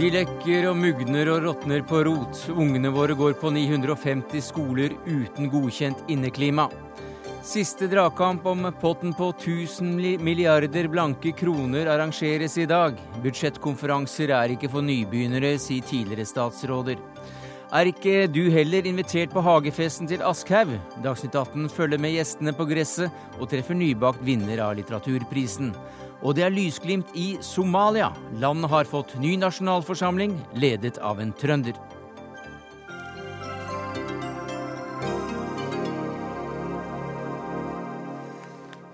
De lekker og mugner og råtner på rot. Ungene våre går på 950 skoler uten godkjent inneklima. Siste dragkamp om potten på 1000 milliarder blanke kroner arrangeres i dag. Budsjettkonferanser er ikke for nybegynnere, sier tidligere statsråder. Er ikke du heller invitert på hagefesten til Aschhaug? Dagsnytt 18 følger med gjestene på gresset og treffer nybakt vinner av litteraturprisen. Og det er lysglimt i Somalia. Landet har fått ny nasjonalforsamling, ledet av en trønder.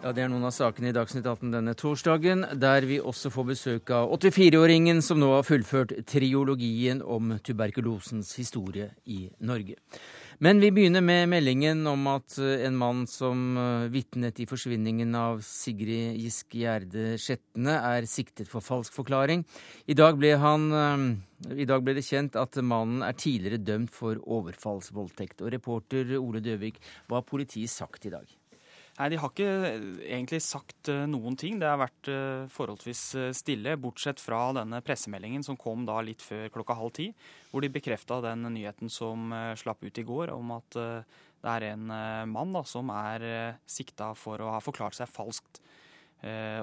Ja, Det er noen av sakene i Dagsnytt 18 denne torsdagen, der vi også får besøk av 84-åringen som nå har fullført triologien om tuberkulosens historie i Norge. Men vi begynner med meldingen om at en mann som eh, vitnet i forsvinningen av Sigrid Giske Gjerde Skjetne, er siktet for falsk forklaring. I dag, han, eh, I dag ble det kjent at mannen er tidligere dømt for overfallsvoldtekt. Og reporter Ole Døvik, hva har politiet sagt i dag? Nei, De har ikke egentlig sagt eh, noen ting. Det har vært eh, forholdsvis eh, stille, bortsett fra denne pressemeldingen som kom da litt før klokka halv ti, hvor de bekrefta den nyheten som slapp ut i går, om at det er en mann da, som er sikta for å ha forklart seg falskt.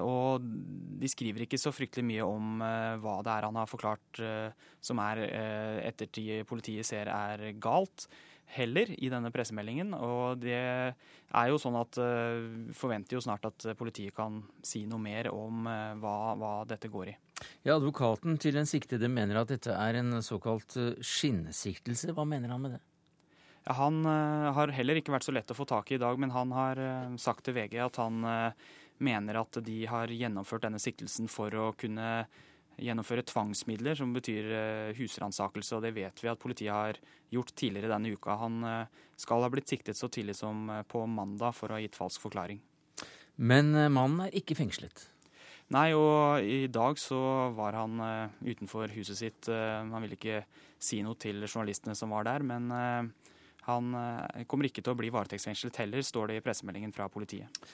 Og de skriver ikke så fryktelig mye om hva det er han har forklart som er ettertid politiet ser er galt heller i denne pressemeldingen. Og det er jo sånn at uh, forventer jo snart at politiet kan si noe mer om uh, hva, hva, dette går i. Ja, Advokaten til den siktede mener at dette er en såkalt skinnsiktelse. skinnesiktelse. Hva mener han med det? Ja, han har heller ikke vært så lett å få tak i i dag, men han har sagt til VG at han mener at de har gjennomført denne siktelsen for å kunne gjennomføre tvangsmidler, som betyr eh, husransakelse. Og det vet vi at politiet har gjort tidligere denne uka. Han eh, skal ha blitt siktet så tidlig som eh, på mandag for å ha gitt falsk forklaring. Men mannen er ikke fengslet? Nei, og i dag så var han utenfor huset sitt. Han ville ikke si noe til journalistene som var der, men han kommer ikke til å bli varetektsfengslet heller, står det i pressemeldingen fra politiet.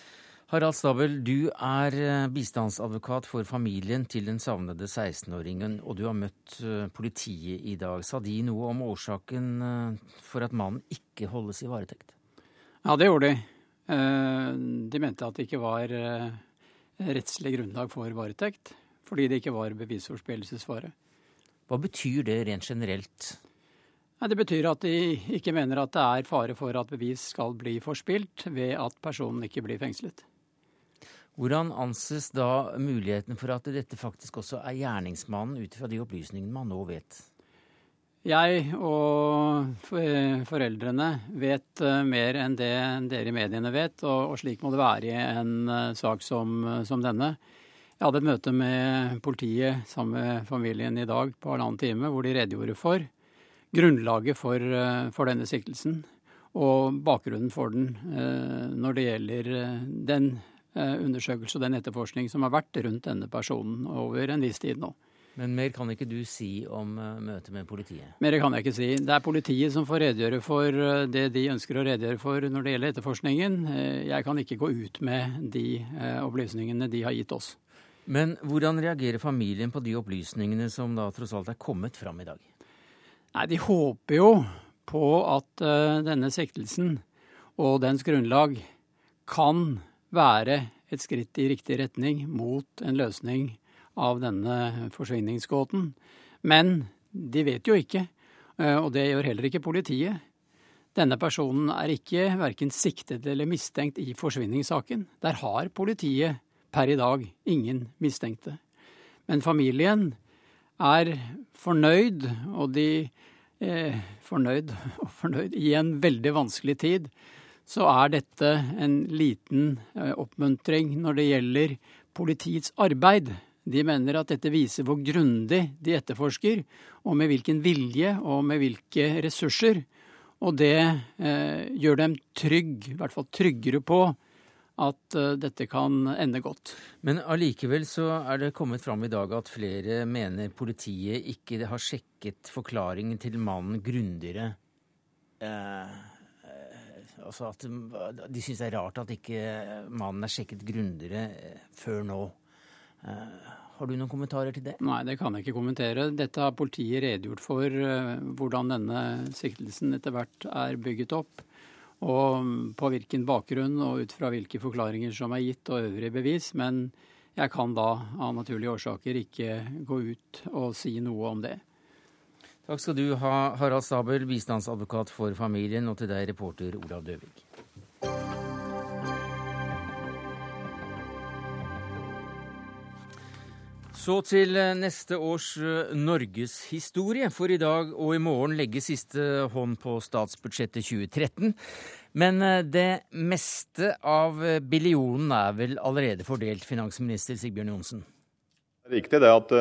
Harald Stabel, du er eh, bistandsadvokat for familien til den savnede 16-åringen, og du har møtt eh, politiet i dag. Sa de noe om årsaken eh, for at mannen ikke holdes i varetekt? Ja, det gjorde de. De mente at det ikke var rettslig grunnlag for varetekt, fordi det ikke var bevisforspillelsesfare. Hva betyr det rent generelt? Det betyr at de ikke mener at det er fare for at bevis skal bli forspilt ved at personen ikke blir fengslet. Hvordan anses da muligheten for at dette faktisk også er gjerningsmannen, ut fra de opplysningene man nå vet? Jeg og foreldrene vet eh, mer enn det dere i mediene vet, og, slik må det være i en eh, sak som, som, denne. Jeg hadde et møte med politiet sammen med familien i dag på halvannen time, hvor de redegjorde for grunnlaget for, eh, for denne siktelsen og bakgrunnen for den når det gjelder den Eh, undersøkelse og den etterforskning som har vært rundt denne personen over en viss tid nå. Men mer kan ikke du si om uh, møtet med politiet? Mer kan jeg ikke si. Det er politiet som får redegjøre for uh, det de ønsker å redegjøre for når det gjelder etterforskningen. Jeg kan ikke gå ut med de opplysningene de har gitt oss. Men hvordan reagerer familien på de opplysningene som da tross alt er kommet fram i dag? Nei, De håper jo på at denne siktelsen og dens grunnlag kan være et skritt i riktig retning mot en løsning av denne forsvinningsgåten. Men de vet jo ikke, eh, og det gjør heller ikke politiet. Denne personen er ikke verken siktet eller mistenkt i forsvinningssaken. Der har politiet per i dag ingen mistenkte. Men familien er fornøyd, og de eh, fornøyd og fornøyd i en veldig vanskelig tid så er dette en liten eh, oppmuntring når det gjelder politiets arbeid. De mener at dette viser hvor grundig de etterforsker, og med hvilken vilje og med hvilke ressurser. Og det eh, gjør dem trygg, i hvert fall tryggere på at eh, dette kan ende godt. Men allikevel så er det kommet fram i dag at flere mener politiet ikke har sjekket forklaringen til mannen grundigere. Uh, Altså at de syns det er rart at ikke mannen er sjekket grundigere eh, før nå. Eh, Har du noen kommentarer til det? Nei, det kan jeg ikke kommentere. Dette har politiet redegjort for, eh, hvordan denne siktelsen etter hvert er bygget opp. Og på hvilken bakgrunn og ut fra hvilke forklaringer som er gitt og øvrige bevis. Men jeg kan da av naturlige årsaker ikke gå ut og si noe om det. Takk skal du ha, Harald Stabel, bistandsadvokat for familien, og til deg, reporter Olav Døvik. Så til eh, neste års eh, norgeshistorie. For i dag og i morgen legges siste hånd på statsbudsjettet 2013. Men eh, det meste av billionen er vel allerede fordelt, finansminister Sigbjørn Johnsen? Riktig det at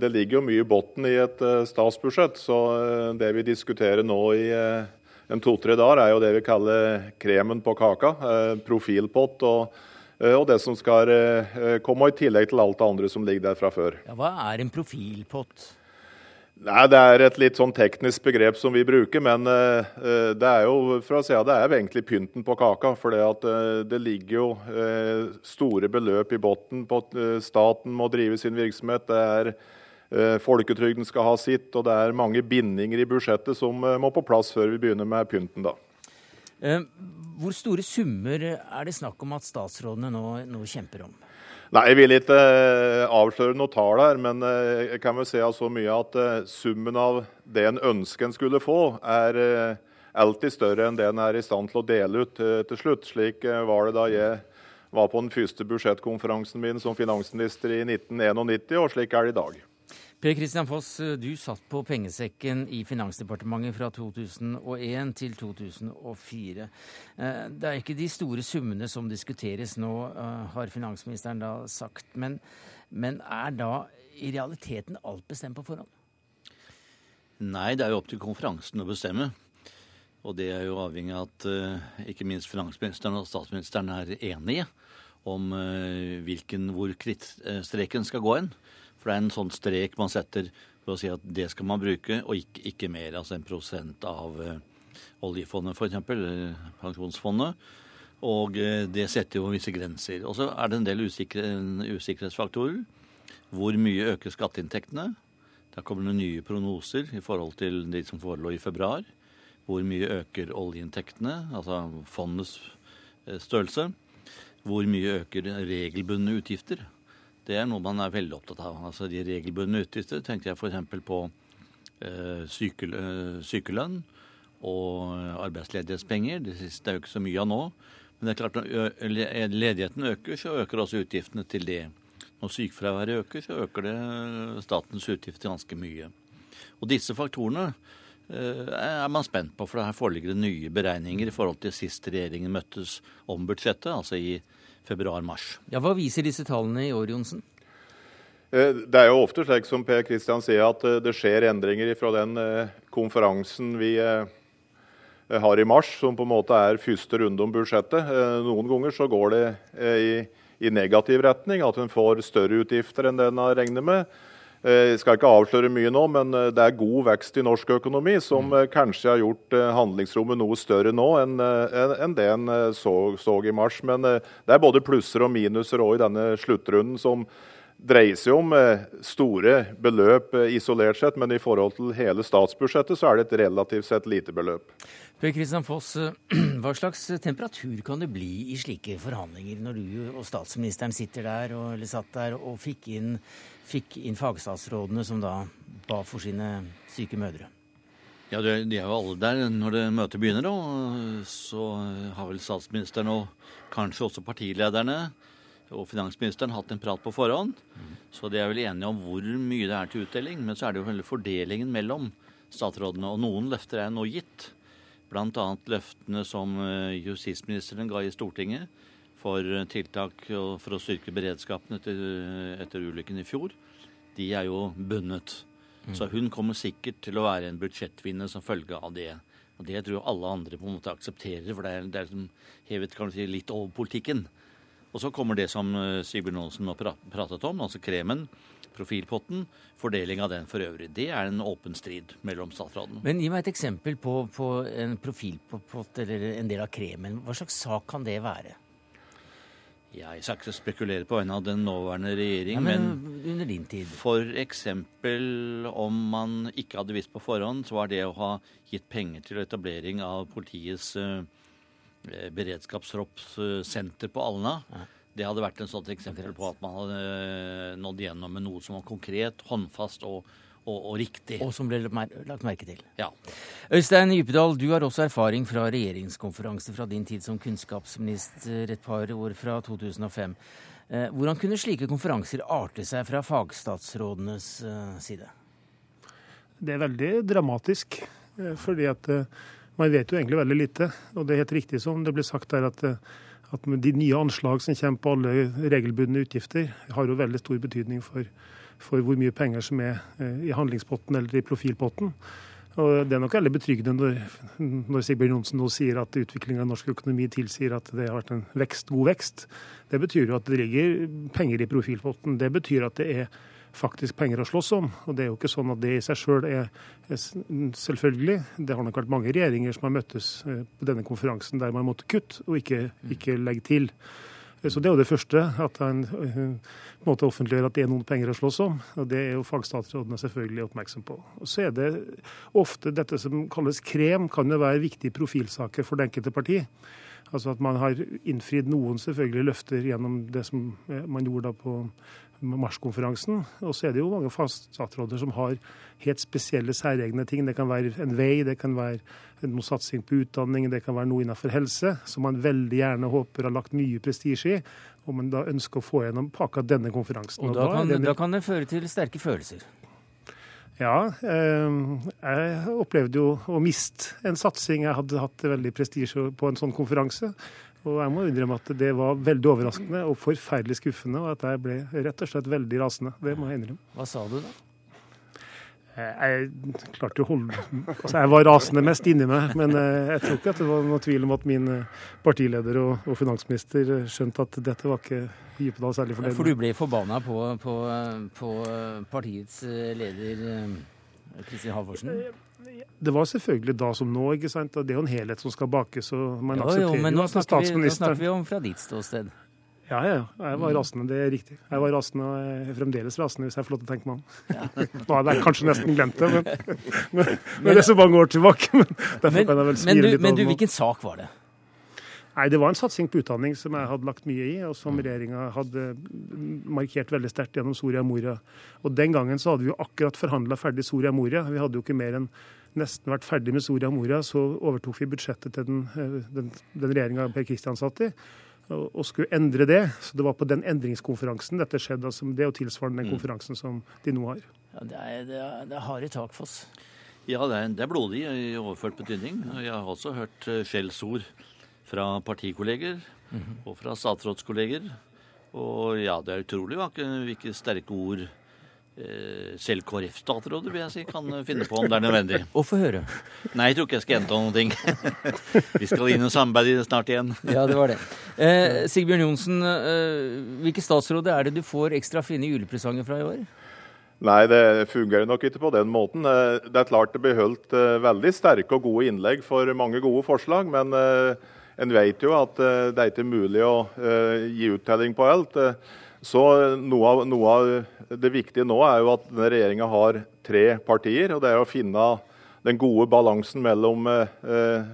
det ligger jo mye i bunnen i et statsbudsjett. Så det vi diskuterer nå i en to-tre dager, er jo det vi kaller kremen på kaka. Profilpott. og Eh, og det som skal eh, komme i tillegg til alt det andre som ligger der fra før. Ja, hva er en profilpott? Nei, Det er et litt sånn teknisk begrep som vi bruker, men uh, det er jo for å si, det er egentlig pynten på kaka. For det, det ligger jo store beløp i bunnen på at staten må drive sin virksomhet. Det er Folketrygden skal ha sitt, og det er mange bindinger i budsjettet som må på plass før vi begynner med pynten. da. Hvor store summer er det snakk om at statsrådene nå, nå kjemper om? Nei, Jeg vil ikke uh, avsløre noe tall her, men uh, jeg kan vel si så mye at uh, summen av det en ønsker en skulle få, er alltid større enn det en er i stand til å dele ut til slutt. Slik var det da jeg var på den første budsjettkonferansen min som finansminister i 1991, og slik er det i dag. Per Kristian Foss, du satt på pengesekken i Finansdepartementet fra 2001 til 2004. Eh, det er ikke de store summene som diskuteres nå, eh, har finansministeren da sagt. Men, men er da i realiteten alt bestemt på forhånd? Nei, det er jo opp til konferansen å bestemme. Og det er jo avhengig av at uh, ikke minst finansministeren og statsministeren er enige om hvilken, hvor krittstreken skal gå hen. For det er en sånn strek man setter for å si at det skal man bruke, og ikke, ikke mer. Altså en prosent av uh, oljefondet, f.eks., eller pensjonsfondet. Og uh, det setter jo visse grenser. Og så er det en del usikre, usikkerhetsfaktorer. Hvor mye øker skatteinntektene? Da kommer det nye prognoser i forhold til de som forelå i februar. Hvor mye øker oljeinntektene, altså fondets eh, størrelse? Hvor mye øker regelbundne utgifter? Det er noe man er veldig opptatt av. Altså De regelbundne utgifter tenkte jeg f.eks. på eh, sykel, eh, sykelønn og arbeidsledighetspenger. Det siste er jo ikke så mye av nå. Men det er klart når ledigheten øker, så øker også utgiftene til det. Når sykefraværet øker, så øker det statens utgifter ganske mye. Og disse faktorene er man spent på, for her foreligger det nye beregninger i forhold til sist regjeringen møttes om budsjettet, altså i februar-mars. Ja, Hva viser disse tallene i år, Johnsen? Eh, det er jo ofte slik som Per Kristian sier, at eh, det skjer endringer fra den eh, konferansen vi har i mars, som på en måte er første runde om budsjettet. Noen ganger så går det i, i negativ retning, at en får større utgifter enn det en har regnet med. Jeg skal ikke avsløre mye nå, men det er god vekst i norsk økonomi, som mm. kanskje har gjort handlingsrommet noe større nå enn det en så, så i mars. Men det er både plusser og minuser òg i denne sluttrunden, som dreier seg om store beløp isolert sett, men i forhold til hele statsbudsjettet så er det et relativt sett lite beløp. Per Kristian Foss, hva slags temperatur kan det bli i slike forhandlinger, når du og statsministeren sitter der og, eller satt der og fikk inn fikk inn fagstatsrådene som da ba for sine syke mødre? Ja, De er jo alle der når det møtet begynner. Og så har vel statsministeren og kanskje også partilederne og finansministeren hatt en prat på forhånd. Så de er vel enige om hvor mye det er til utdeling. Men så er det jo hele fordelingen mellom statsrådene. Og noen løfter er nå gitt. Bl.a. løftene som eh, justisministeren ga i Stortinget for tiltak for å styrke beredskapen etter, etter ulykken i fjor, de er jo bundet. Mm. Så hun kommer sikkert til å være en budsjettvinner som følge av det. Og Det tror jeg alle andre på en måte aksepterer, for det er, det er som hevet kan si, litt over politikken. Og så kommer det som eh, Sigbjørn Aansen har pratet om, altså kremen, profilpotten, fordeling av den for øvrig. Det er en åpen strid mellom statsrådene. Men gi meg et eksempel på, på en profilpott eller en del av kremen. Hva slags sak kan det være? Jeg skal ikke spekulere på vegne av den nåværende regjering, Ja, men, men under din tid. for eksempel om man ikke hadde visst på forhånd, så var det å ha gitt penger til etablering av politiets uh, beredskapstroppssenter på Alna, det hadde vært en sånt eksempel på at man hadde eh, nådd gjennom med noe som var konkret, håndfast og, og, og riktig. Og som ble lagt merke til. Ja. Øystein Djupedal, du har også erfaring fra regjeringskonferanse fra din tid som kunnskapsminister et par år fra 2005. Eh, Hvordan kunne slike konferanser arte seg fra fagstatsrådenes eh, side? Det er veldig dramatisk, eh, fordi at eh, man vet jo egentlig veldig lite. Og det er helt riktig som det ble sagt der at, at de nye anslag som kommer på alle regelbundne utgifter, har jo veldig stor betydning for, for hvor mye penger som er eh, i handlingspotten eller i profilpotten. Og Det er nok veldig betryggende når, når Sigbjørn Johnsen nå sier at utviklingen av norsk økonomi tilsier at det har vært en vekst, god vekst. Det betyr jo at det ligger penger i profilpotten. Det betyr at det er faktisk penger å slåss om. Og det er jo ikke sånn at det i seg sjøl er, er selvfølgelig. Det har nok vært mange regjeringer som har møttes eh, på denne konferansen der man måtte kutte og ikke, ikke legge til. Så det er jo det første, at eh, på en måte offentliggjør at det er noen penger å slåss om. Og det er jo fagstatsrådene selvfølgelig oppmerksom på. Og så er det ofte dette som kalles krem, kan jo være viktige profilsaker for det enkelte parti. Altså at man har innfridd noen selvfølgelig løfter gjennom det som eh, man gjorde da på marskonferansen. Og så er det jo mange statsråder som har helt spesielle særegne ting. Det kan være en vei, det kan være noe satsing på utdanning, det kan være noe innenfor helse, som man veldig gjerne håper har lagt mye prestisje i. Og man da ønsker å få gjennom på akkurat denne konferansen. Og da da, kan, det da kan det føre til sterke følelser. Ja, eh, jeg opplevde jo å miste en satsing. Jeg hadde hatt veldig prestisje på en sånn konferanse. Og jeg må innrømme at det var veldig overraskende og forferdelig skuffende, og at jeg ble rett og slett veldig rasende. Det må jeg innrømme. Hva sa du da? Jeg klarte å holde Altså, jeg var rasende mest inni meg, men eh, jeg tror ikke at det var noe tvil om at min eh, partileder og, og finansminister eh, skjønte at dette var ikke Djupedal særlig fornøyd For du ble forbanna på, på, på partiets eh, leder eh, Kristin Halvorsen? Det var selvfølgelig da som nå, ikke sant. Det er jo en helhet som skal bakes, og man Jo, jo, men nå snakker, vi, nå snakker vi om fra ditt ståsted. Ja, ja. ja. Jeg var rasende, det er riktig. Jeg var rasende, og jeg er fremdeles rasende, hvis jeg får lov til å tenke meg om. Nå hadde jeg kanskje nesten glemt det, men, men, men det er så mange år tilbake. Men derfor Men, kan jeg vel smile du, litt men du, hvilken sak var det? Nei, Det var en satsing på utdanning som jeg hadde lagt mye i, og som regjeringa hadde markert veldig sterkt gjennom Soria Moria. Og Den gangen så hadde vi jo akkurat forhandla ferdig Soria Moria. Vi hadde jo ikke mer enn nesten vært ferdig med Soria Moria, så overtok vi budsjettet til den, eh, den, den regjeringa Per Kristian satt i. Og, skulle endre det. Så det var på den endringskonferansen dette skjedde. Altså, det og tilsvarende den konferansen som de nå har. Ja, det, er, det, er, det er harde tak, Foss. Ja, det er, det er blodig i overført betydning. Jeg har også hørt eh, skjellsord fra partikolleger og fra statsrådskolleger. Og ja, det er utrolig hvilke, sterke ord selv KrF-statsråder vil jeg si, kan finne på om det er nødvendig. Og få høre. Nei, jeg tror ikke jeg skal gjenta noen ting. Vi skal inn i samarbeide snart igjen. Ja, det var det. Eh, Sigbjørn Johnsen, eh, hvilke statsråder er det du får ekstra fine julepresanger fra i år? Nei, det fungerer nok ikke på den måten. Eh, Det er klart det blir holdt eh, veldig sterke og gode innlegg for mange gode forslag, men eh, en vet jo at eh, det er ikke mulig å eh, gi uttelling på alt. Så noe av, noe av det viktige nå er jo at denne regjeringa har tre partier, og det er å finne den gode balansen mellom eh,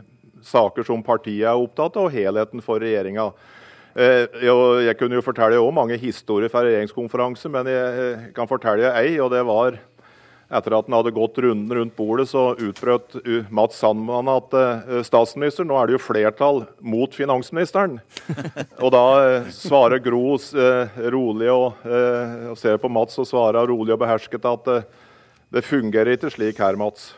saker som partiet er opptatt av, og helheten for regjeringa. Eh, jeg kunne jo fortelle jo mange historier fra regjeringskonferanse, men jeg, eh, kan fortelle ei, og det var etter at han hadde gått runden rundt bordet, så utbrøt uh, Mats Sandman at uh, statsminister, nå er det jo flertall mot finansministeren. og da uh, svarer Gro rolig og, og ser på Mats og svarer rolig og behersket at det fungerer ikke slik her, Mats.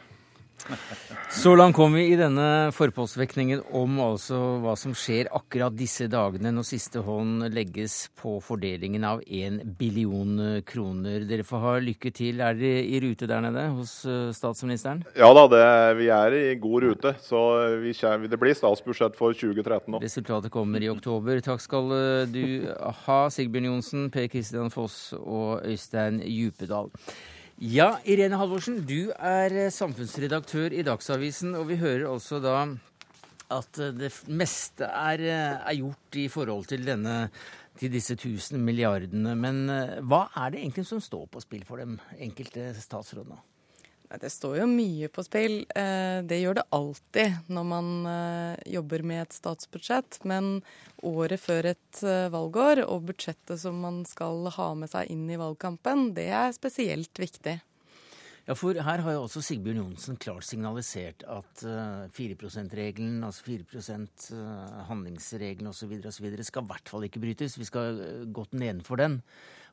Så langt kom vi i denne forpostvekningen om altså hva som skjer akkurat disse dagene når siste hånd legges på fordelingen av én billion kroner. Dere får ha lykke til. Er dere i rute der nede hos eh, statsministeren? Ja da, det, vi er i god rute. Så vi det blir statsbudsjett for 2013 nå. Resultatet kommer i oktober. Takk skal eh, du ha, Sigbjørn Johnsen, Per Kristian Foss og Øystein Djupedal. Ja, Irene Halvorsen, du er eh, samfunnsredaktør i Dagsavisen, og vi hører altså da at det meste er, er gjort i forhold til, denne, til disse tusen milliardene. Men hva er det egentlig som står på spill for dem enkelte statsrådene? Det står jo mye på spill. Eh, det gjør det alltid når man eh, jobber med et statsbudsjett. Men året før et eh, valgår og budsjettet som man skal ha med seg inn i valgkampen, det er spesielt viktig. Ja, for her har jo også Sigbjørn Johnsen klart signalisert at 4 %-regelen, altså 4% handlingsregelen osv. skal i hvert fall ikke brytes. Vi skal godt nedenfor den.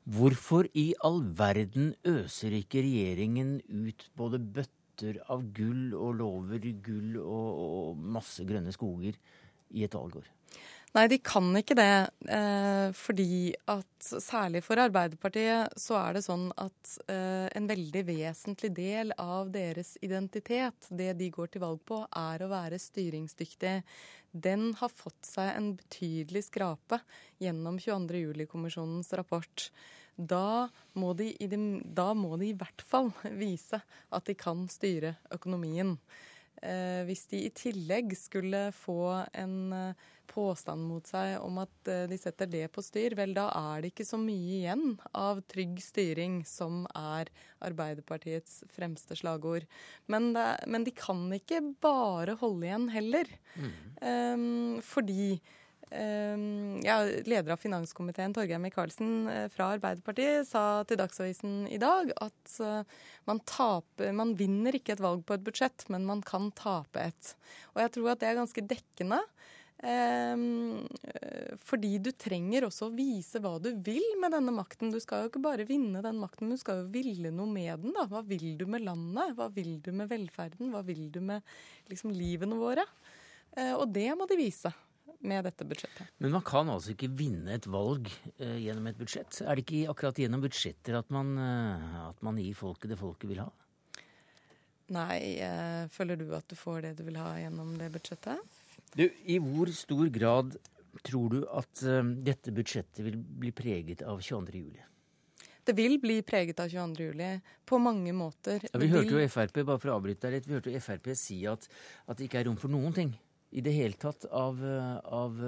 Hvorfor i all verden øser ikke regjeringen ut både bøtter av gull og lover gull og, og masse grønne skoger i et valgår? Nei, de kan ikke det. Eh, fordi at særlig for Arbeiderpartiet så er det sånn at eh, en veldig vesentlig del av deres identitet, det de går til valg på, er å være styringsdyktig. Den har fått seg en betydelig skrape gjennom 22. juli-kommisjonens rapport. Da må, de, da må de i hvert fall vise at de kan styre økonomien. Eh, hvis de i tillegg skulle få en eh, påstand mot seg om at eh, de setter det på styr, vel da er det ikke så mye igjen av trygg styring som er Arbeiderpartiets fremste slagord. Men, det, men de kan ikke bare holde igjen heller. Mm. Um, fordi um, ja, leder av finanskomiteen, Torgeir Micaelsen eh, fra Arbeiderpartiet, sa til Dagsavisen i dag at eh, man, taper, man vinner ikke et valg på et budsjett, men man kan tape et. Og jeg tror at det er ganske dekkende. Um, fordi du trenger også å vise hva du vil med denne makten. Du skal jo ikke bare vinne den makten, men du skal jo ville noe med den. da. Hva vil du med landet? Hva vil du med velferden? Hva vil du med liksom, livene våre? Uh, og det må de vise med dette budsjettet. Men man kan altså ikke vinne et valg eh, gjennom et budsjett? Er det ikke akkurat gjennom budsjetter at man, eh, at man gir folket det folket vil ha? Nei, eh, føler du at du får det du vil ha gjennom det budsjettet? Du, I hvor stor grad tror du at uh, dette budsjettet vil bli preget av 22. juli? Det vil bli preget av 22. juli på mange måter. Ja, vi hørte jo Frp bare for å avbryte deg litt, vi hørte jo Frp si at, at det ikke er rom for noen ting i det hele tatt av, av,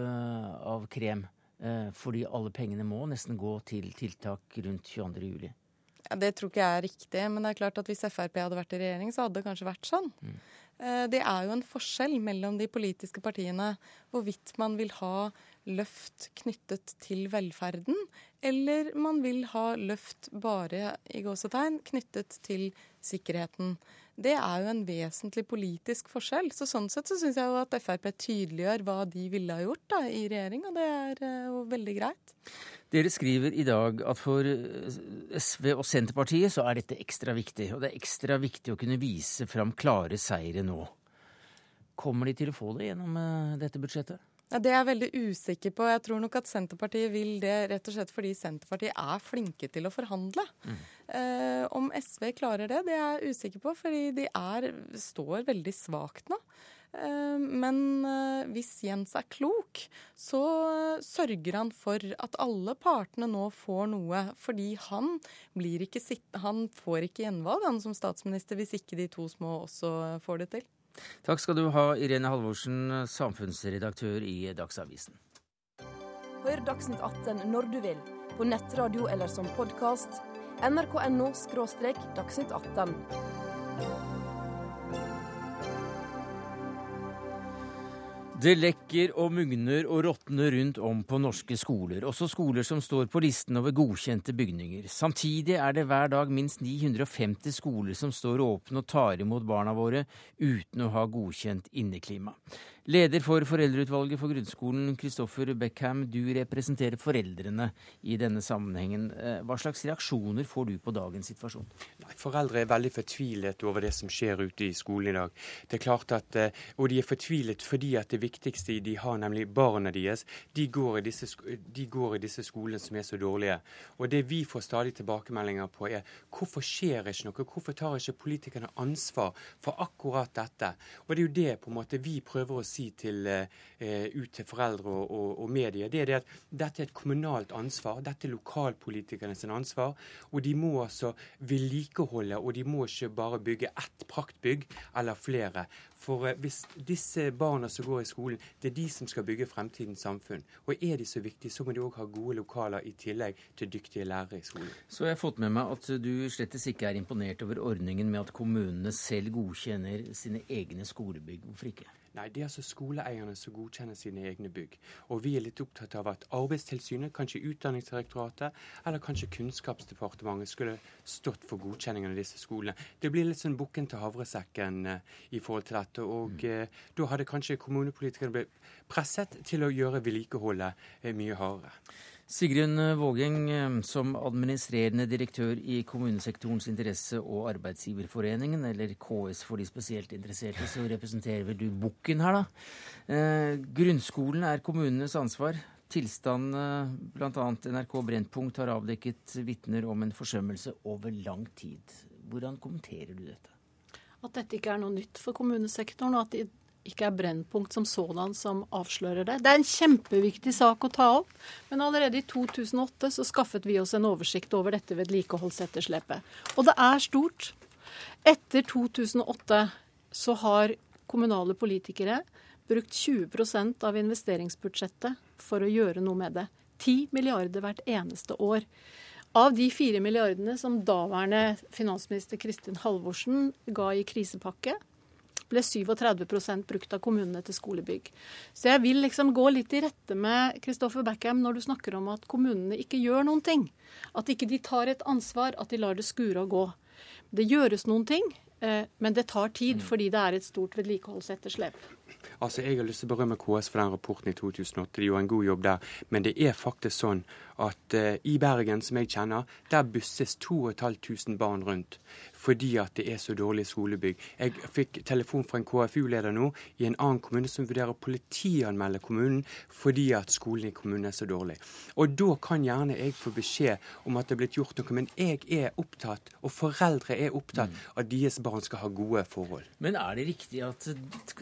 av krem. Eh, fordi alle pengene må nesten gå til tiltak rundt 22. juli. Ja, det tror ikke jeg er riktig, men det er klart at hvis Frp hadde vært i regjering, så hadde det kanskje vært sånn. Mm. Eh, det er jo en forskjell mellom de politiske partiene hvorvidt man vil ha løft knyttet til velferden, eller man vil ha løft bare i gåsetegn knyttet til sikkerheten. Det er jo en vesentlig politisk forskjell. Så Sånn sett så syns jeg jo at Frp tydeliggjør hva de ville ha gjort da, i regjering, og det er eh, jo veldig greit. Dere skriver i dag at for eh, SV og Senterpartiet så er dette ekstra viktig. Og det er ekstra viktig å kunne vise fram klare seire nå. Kommer de til å få det gjennom eh, dette budsjettet? Ja, Det er jeg veldig usikker på. Jeg tror nok at Senterpartiet vil det rett og slett fordi Senterpartiet er flinke til å forhandle. Mm. Eh, om SV klarer det, det er jeg usikker på, fordi de er, står veldig svakt nå. Eh, men eh, hvis Jens er klok, så sørger han for at alle partene nå får noe. Fordi han, blir ikke han får ikke gjenvalg han som statsminister hvis ikke de to små også får det til. Takk skal du ha, Irene Halvorsen, samfunnsredaktør i Dagsavisen. Hør Dagsnytt 18 når du vil, på nettradio eller som podkast. nrk.no – dagsnytt 18. Det lekker og mugner og råtner rundt om på norske skoler, også skoler som står på listen over godkjente bygninger. Samtidig er det hver dag minst 950 skoler som står åpne og tar imot barna våre uten å ha godkjent inneklima. Leder for Foreldreutvalget for grunnskolen, Kristoffer Beckham, du representerer foreldrene i denne sammenhengen. Eh, hva slags reaksjoner får du på dagens situasjon? Foreldre er veldig fortvilet over det som skjer ute i skolen i dag. Det er klart at, eh, Og de er fortvilet fordi at det viktigste de har, nemlig barna deres, de går, i disse, de går i disse skolene som er så dårlige. Og Det vi får stadig tilbakemeldinger på, er hvorfor skjer ikke noe? Hvorfor tar ikke politikerne ansvar for akkurat dette? Og Det er jo det på en måte vi prøver å si til, uh, ut til foreldre og, og, og medier, det er det at dette er et kommunalt ansvar. Dette er lokalpolitikernes ansvar. Og de må altså vedlikeholde, og de må ikke bare bygge ett praktbygg eller flere. For eh, hvis disse barna som går i skolen, det er de som skal bygge fremtidens samfunn. Og er de så viktige, så må de òg ha gode lokaler i tillegg til dyktige lærere i skolen. Så jeg har fått med meg at du slettes ikke er imponert over ordningen med at kommunene selv godkjenner sine egne skolebygg. Hvorfor ikke? Nei, det er altså skoleeierne som godkjenner sine egne bygg. Og vi er litt opptatt av at Arbeidstilsynet, kanskje Utdanningsdirektoratet eller kanskje Kunnskapsdepartementet skulle stått for godkjenningen av disse skolene. Det blir litt sånn bukken til havresekken eh, i forhold til dette. Og mm. eh, da hadde kanskje kommunepolitikerne blitt presset til å gjøre vedlikeholdet eh, mye hardere. Sigrun Vågeng, eh, som administrerende direktør i kommunesektorens interesse- og arbeidsgiverforeningen, eller KS for de spesielt interesserte, så representerer vel du bukken her, da. Eh, grunnskolen er kommunenes ansvar. Tilstanden eh, bl.a. NRK Brennpunkt har avdekket vitner om en forsømmelse over lang tid. Hvordan kommenterer du dette? At dette ikke er noe nytt for kommunesektoren, og at ikke er Brennpunkt som sådan som avslører det. Det er en kjempeviktig sak å ta opp, men allerede i 2008 så skaffet vi oss en oversikt over dette vedlikeholdsetterslepet. Og det er stort. Etter 2008 så har kommunale politikere brukt 20% av investeringsbudsjettet for å gjøre noe med det. 10 milliarder hvert eneste år. Av de fire milliardene som daværende finansminister Kristin Halvorsen ga i krisepakke, ble 37% brukt av kommunene til skolebygg. Så jeg vil liksom gå litt i rette med Kristoffer Backham når du snakker om at kommunene ikke gjør noen ting. At ikke de tar et ansvar, at de lar det skure og gå. Det gjøres noen ting, eh, men det tar tid mm. fordi det er et stort vedlikeholdsetterslep. Altså, Jeg har lyst til å berømme KS for den rapporten i 2008. De gjorde en god jobb der. Men det er faktisk sånn at uh, i Bergen, som jeg kjenner, der busses 2500 barn rundt fordi at det er så dårlige skolebygg. Jeg fikk telefon fra en KFU-leder nå i en annen kommune som vurderer å politianmelde kommunen fordi at skolen i kommunen er så dårlig. Og da kan gjerne jeg få beskjed om at det er blitt gjort noe, men jeg er opptatt, og foreldre er opptatt, mm. at deres barn skal ha gode forhold. Men er det riktig at,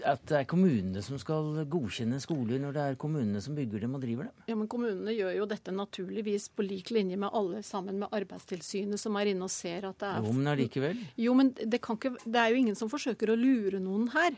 at det er kommunene som skal godkjenne skoler når det er kommunene som bygger dem og driver dem? Ja, men kommunene gjør jo dette naturligvis på lik linje med alle sammen med Arbeidstilsynet, som er inne og ser at det er Jo, men allikevel? Jo, men det, ikke, det er jo ingen som forsøker å lure noen her.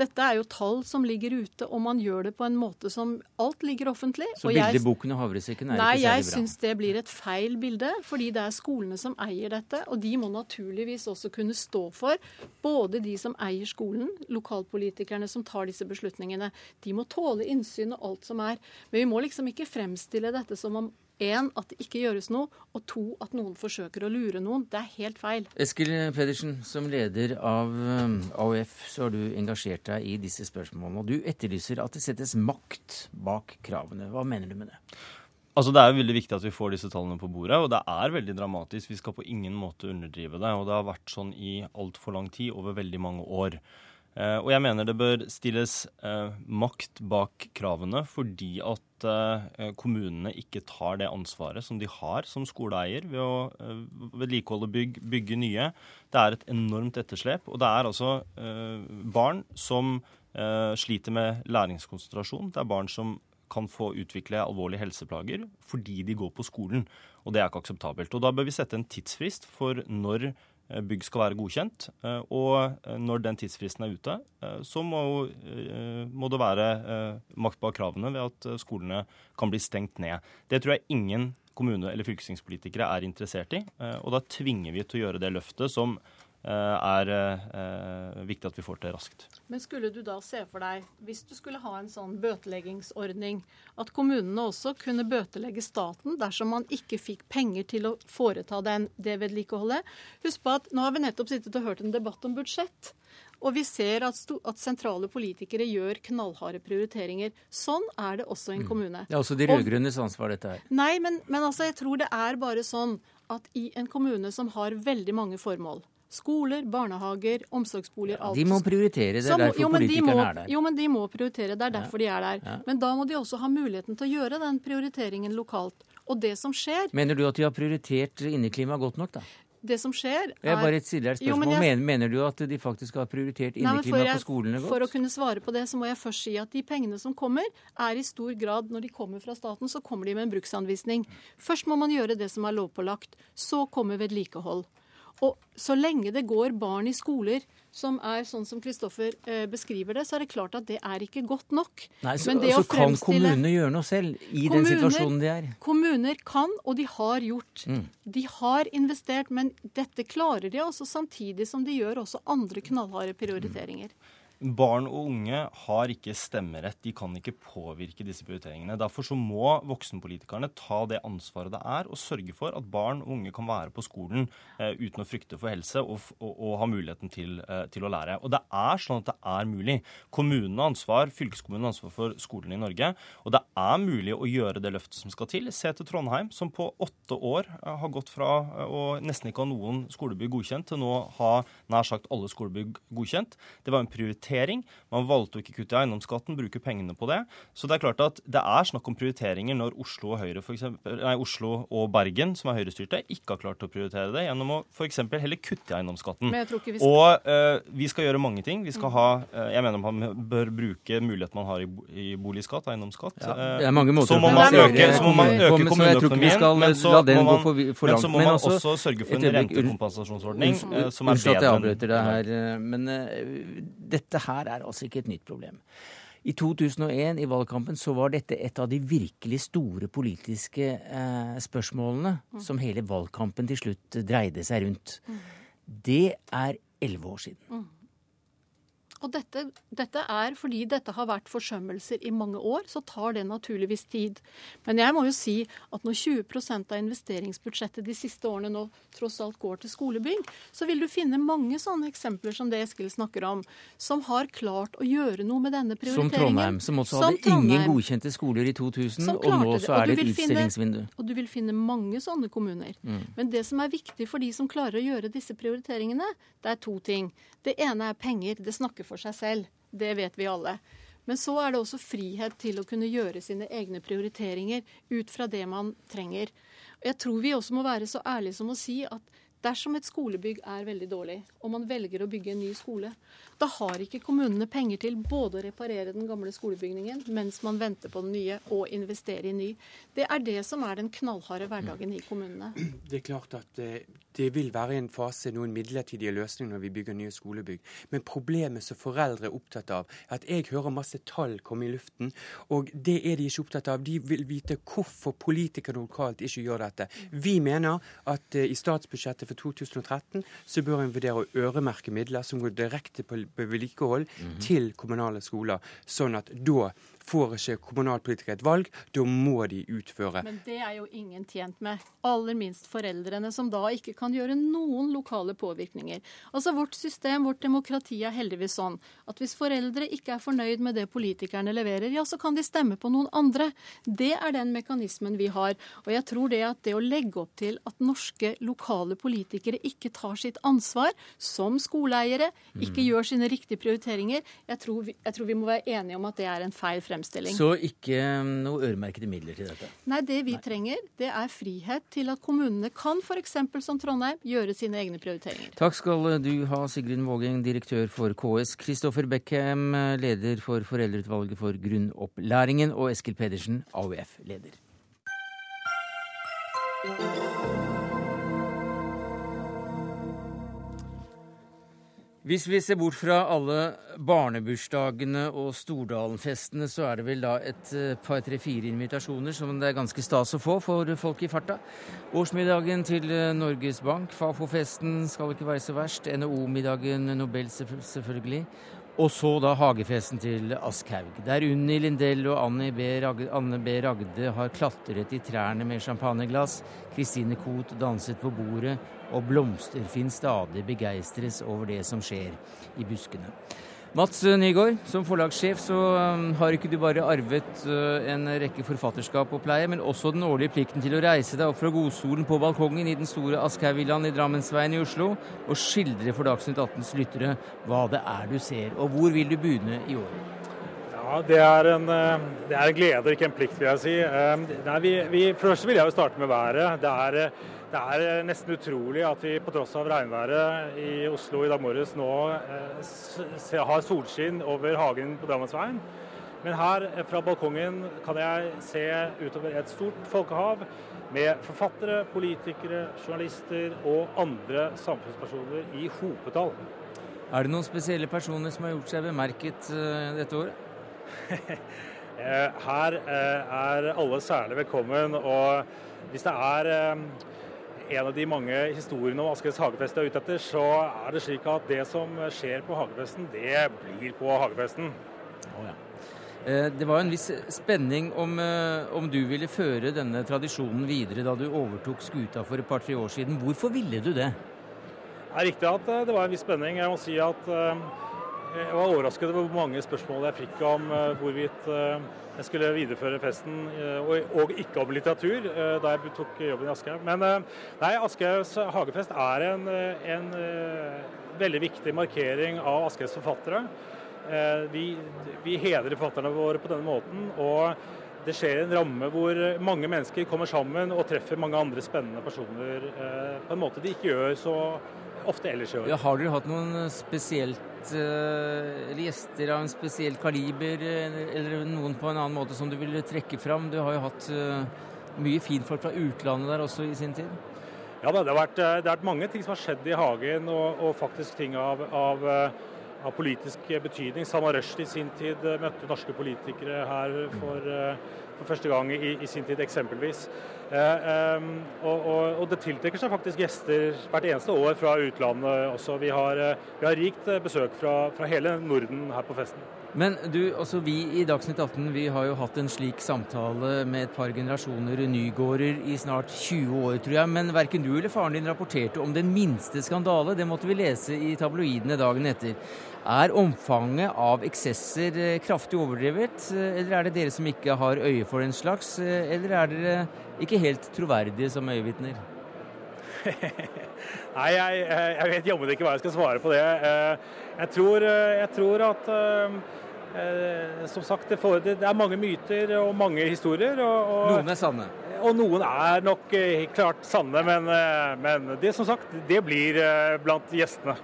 Dette er jo tall som ligger ute, og man gjør det på en måte som Alt ligger offentlig. Så bildeboken og havresekken er nei, ikke særlig bra? Nei, jeg syns det blir et feil bilde. Fordi det er skolene som eier dette. Og de må naturligvis også kunne stå for både de som eier skolen, lokalpolitikerne som tar disse beslutningene. De må tåle innsyn og alt som er. Men vi må liksom ikke fremstille dette som om Én, at det ikke gjøres noe. Og to, at noen forsøker å lure noen. Det er helt feil. Eskil Pedersen, som leder av um, AUF, så har du engasjert deg i disse spørsmålene. Og du etterlyser at det settes makt bak kravene. Hva mener du med det? Altså Det er veldig viktig at vi får disse tallene på bordet, og det er veldig dramatisk. Vi skal på ingen måte underdrive det. Og det har vært sånn i altfor lang tid, over veldig mange år. Eh, og jeg mener det bør stilles eh, makt bak kravene fordi at eh, kommunene ikke tar det ansvaret som de har som skoleeier ved å vedlikeholde bygg, bygge nye. Det er et enormt etterslep. Og det er altså barn som sliter med læringskonsentrasjon. Det er barn som kan få utvikle alvorlige helseplager fordi de går på skolen. Og det er ikke akseptabelt. Og da bør vi sette en tidsfrist for når Eh, bygg skal være godkjent. Eh, og eh, når den tidsfristen er ute, så må, må det være makt bak kravene ved at skolene kan bli stengt ned. Det tror jeg ingen kommune- eller fylkestingspolitikere er interessert i. Og da tvinger vi til å gjøre det løftet som Eh, er eh, viktig at vi får til raskt. Men skulle du da se for deg, hvis du skulle ha en sånn bøteleggingsordning, at kommunene også kunne bøtelegge staten dersom man ikke fikk penger til å foreta den, det vedlikeholdet? Husk på at nå har vi nettopp sittet og hørt en debatt om budsjett. Og vi ser at, at, sentrale politikere gjør knallharde prioriteringer. Sånn er det også i en mm. kommune. Det er også de rød-grønnes ansvar, dette her. Nei, men, men altså, jeg tror det er bare sånn at i en kommune som har veldig mange formål, Skoler, barnehager, omsorgsboliger, alt. De må prioritere, det er derfor jo, politikerne må, er der. Jo, men de må prioritere, det er derfor ja. de er der. Ja. Men da må de også ha muligheten til å gjøre den prioriteringen lokalt. Og det som skjer Mener du at de har prioritert inneklima godt nok, da? Det som skjer er... Jeg bare et stiller spørsmål. Jo, men jeg... mener, du at de faktisk har prioritert inneklima på skolene godt? For å kunne svare på det, så må jeg først si at de pengene som kommer, er i stor grad Når de kommer fra staten, så kommer de med en bruksanvisning. Først må man gjøre det som er lovpålagt. Så kommer vedlikehold. Og så lenge det går barn i skoler som er sånn som Kristoffer eh, beskriver det, så er det klart at det er ikke godt nok. Nei, Så, så kan kommunene gjøre noe selv i kommuner, den situasjonen de er? Kommuner kan, og de har gjort. Mm. De har investert, men dette klarer de også samtidig som de gjør også andre knallharde prioriteringer. Mm. Barn og unge har ikke stemmerett. De kan ikke påvirke disse prioriteringene. Derfor så må voksenpolitikerne ta det ansvaret det er og sørge for at barn og unge kan være på skolen eh, uten å frykte for helse og, og, og ha muligheten til, eh, til, å lære. Og det er sånn at det er mulig. Kommunen har ansvar, fylkeskommunen har ansvar for skolene i Norge. Og det er mulig å gjøre det løftet som skal til. Se til Trondheim, som på åtte år eh, har gått fra eh, å nesten ikke ha noen skolebygg godkjent, til nå ha nær sagt alle skolebygg godkjent. Det var en prioritering prioritering. Man valgte å ikke kutte i eiendomsskatten, bruke pengene på det. Så det er klart at det er snakk om prioriteringer når Oslo og Høyre for eksempel, nei, Oslo og Bergen, som er høyrestyrte, ikke har klart å prioritere det gjennom å f.eks. heller kutte i eiendomsskatten. Vi skal... Og uh, vi skal gjøre mange ting. Vi skal ha uh, Jeg mener man bør bruke muligheten man har i, i boligskatt, eiendomsskatt. Ja, det er mange måter så må man øke, så må man øke kommuneøkonomien, men så må man, for, for men så må man også, også sørge for en rentekompensasjonsordning uh, som er bedre. Unnskyld at jeg avbryter deg her, men dette her er altså ikke et nytt problem. I 2001, i valgkampen, så var dette et av de virkelig store politiske eh, spørsmålene mm. som hele valgkampen til slutt dreide seg rundt. Mm. Det er elleve år siden. Mm. Og dette, dette, er fordi dette har vært forsømmelser i mange år, så tar det naturligvis tid. Men jeg må jo si at når 20% av investeringsbudsjettet de siste årene nå tross alt går til skolebygg, så vil du finne mange sånne eksempler som det Eskil snakker om, som har klart å gjøre noe med denne prioriteringen. Som Trondheim, som også hadde som ingen godkjente skoler i 2000, og nå så er det et utstillingsvindu. og du vil finne mange sånne kommuner. Mm. Men det som er viktig for de som klarer å gjøre disse prioriteringene, det er to ting. Det ene er penger. Det snakker for seg selv. Det vet vi alle. Men så er det også frihet til å kunne gjøre sine egne prioriteringer ut fra det man trenger. Jeg tror vi også må være så ærlige som å si at dersom et skolebygg er veldig dårlig, og man velger å bygge en ny skole, da har ikke kommunene penger til både å reparere den gamle skolebygningen mens man venter på den nye, og investere i ny. Det er det som er den knallharde hverdagen i kommunene. Det er klart at eh, det vil være en fase, noen midlertidige løsninger når vi bygger nye skolebygg. Men problemet som foreldre er opptatt av, er at jeg hører masse tall komme i luften, og det er de ikke opptatt av. De vil vite hvorfor politikere lokalt ikke gjør dette. Vi mener at eh, i statsbudsjettet for 2013 så bør en vurdere å øremerke midler som går direkte på vedlikehold mm -hmm. til kommunale skoler. Sånn at da får ikke kommunalpolitikere et valg, da må de utføre. Men det er jo ingen tjent med. Aller minst foreldrene, som da ikke kan gjøre noen lokale påvirkninger. Altså Vårt system, vårt demokrati er heldigvis sånn at hvis foreldre ikke er fornøyd med det politikerne leverer, ja, så kan de stemme på noen andre. Det er den mekanismen vi har. Og jeg tror det at det å legge opp til at norske lokale politikere ikke tar sitt ansvar som skoleeiere, ikke mm. gjør sine riktige prioriteringer, jeg tror, vi, jeg tror vi må være enige om at det er en feil fremstilling. Så ikke um, noe øremerkede midler til dette? Nei, det vi Nei. trenger, det er frihet til at kommunene kan f.eks. som Trondheim gjøre sine egne prioriteringer. Takk skal du ha, Sigrun Vågeng, direktør for KS, Kristoffer Beckham, leder for Foreldreutvalget for grunnopplæringen, og Eskil Pedersen, AUF-leder. Hvis vi ser bort fra alle barnebursdagene og Stordalen-festene, så er det vel da et eh, par, tre, fire invitasjoner som det er ganske stas å få for folk i farta. Årsmiddagen til eh, Norges Bank, Fafo-festen skal ikke være så verst, NHO-middagen, Nobel selvfølgelig. Og så da hagefesten til Aschhaug, der Unni Lindell og Anne B. Ragde, Anne B. Ragde har klatret i trærne med champagneglass. Kristine Koht danset på bordet og Blomsterfinn stadig begeistres over det som skjer i buskene. Mats Nygaard, som forlagssjef så um, har ikke du bare arvet uh, en rekke forfatterskap og pleie, men også den årlige plikten til å reise deg opp fra godstolen på balkongen i den store Aschehougvillaen i Drammensveien i Oslo og skildre for Dagsnytt 18s lyttere hva det er du ser. Og hvor vil du begynne i år? Ja, det er, en, uh, det er en glede, ikke en plikt, vil jeg si. Um, nei, vi, vi, først vil jeg jo starte med været. Det er uh, det er eh, nesten utrolig at vi på tross av regnværet i Oslo i dag morges nå eh, har solskinn over hagen på Drammensveien. Men her fra balkongen kan jeg se utover et stort folkehav med forfattere, politikere, journalister og andre samfunnspersoner i hopetall. Er det noen spesielle personer som har gjort seg bemerket dette året? Her er alle særlig velkommen. og hvis det er en av de mange historiene om Askøys hagefest er ute etter, så er det slik at det som skjer på hagefesten, det blir på hagefesten. Oh, ja. Det var en viss spenning om, om, du ville føre denne tradisjonen videre da du overtok skuta for et par-tre år siden. Hvorfor ville du det? Det er riktig at det var en viss spenning. Jeg må si at jeg var overrasket over hvor mange spørsmål jeg fikk om hvorvidt jeg skulle videreføre festen, og, ikke om litteratur, da jeg tok jobben i Aschehoug. Men nei, Aschehougs hagefest er en, en, veldig viktig markering av Aschehougs forfattere. Vi, vi hedrer forfatterne våre på denne måten. og det skjer en ramme hvor mange mennesker kommer sammen og treffer mange andre spennende personer på en måte de ikke gjør så ofte ellers i år. Ja, har dere hatt noen spesielt eller gjester av en spesiell kaliber, eller noen på en annen måte som du vil trekke fram? Du har jo hatt mye finfolk fra utlandet der også i sin tid? Ja, det har vært, det har vært mange ting som har skjedd i Hagen, og, og faktisk ting av, av, av, politisk betydning. Salman Rushdie i sin tid møtte norske politikere her for, for første gang i, i, sin tid, eksempelvis. Eh, og, og, og, det tiltrekker seg faktisk gjester hvert eneste år fra utlandet også. Vi har, vi har rikt besøk fra, fra, hele Norden her på festen. Men du, altså vi i Dagsnytt 18 vi har jo hatt en slik samtale med et par generasjoner nygårder i snart 20 år, tror jeg. Men verken du eller faren din rapporterte om den minste skandale. Det måtte vi lese i tabloidene dagen etter. Er omfanget av eksesser kraftig overdrevet, eller er det dere som ikke har øye for den slags, eller er dere ikke helt troverdige som øyevitner? Nei, jeg, jeg vet jammen ikke hva jeg skal svare på det. Jeg tror, jeg tror at som sagt, det, er mange myter og mange historier. Og, og, noen er sanne? Og noen er nok klart sanne, men, men det som sagt, det blir blant gjestene.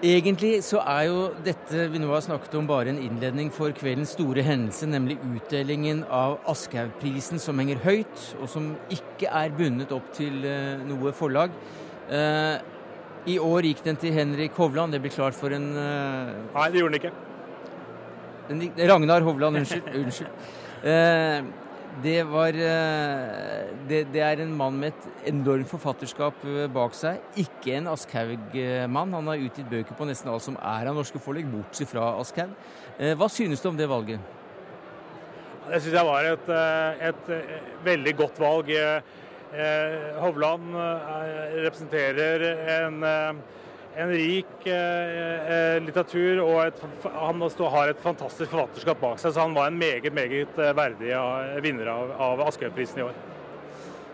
Egentlig så er jo dette vi nå har snakket om bare en innledning for kveldens store hendelse, nemlig utdelingen av Aschehoug-prisen, som henger høyt, og som ikke er bundet opp til noe forlag. I år gikk den til Henrik Hovland. Det ble klart for en Nei, det gjorde den ikke. Ragnar Hovland, unnskyld. unnskyld. Det, var, det, det, er en mann med et enormt forfatterskap bak seg. Ikke en Aschhaug-mann. Han har utgitt bøker på nesten alt som er av norske forlegg, bortsett fra Aschhaug. Hva synes du om det valget? Det syns jeg var et, et, veldig godt valg. Hovland representerer en en rik eh, litteratur, og et, han har et fantastisk forfatterskap bak seg. Så han var en meget meget verdig vinner av, av Aschehoug-prisen i år.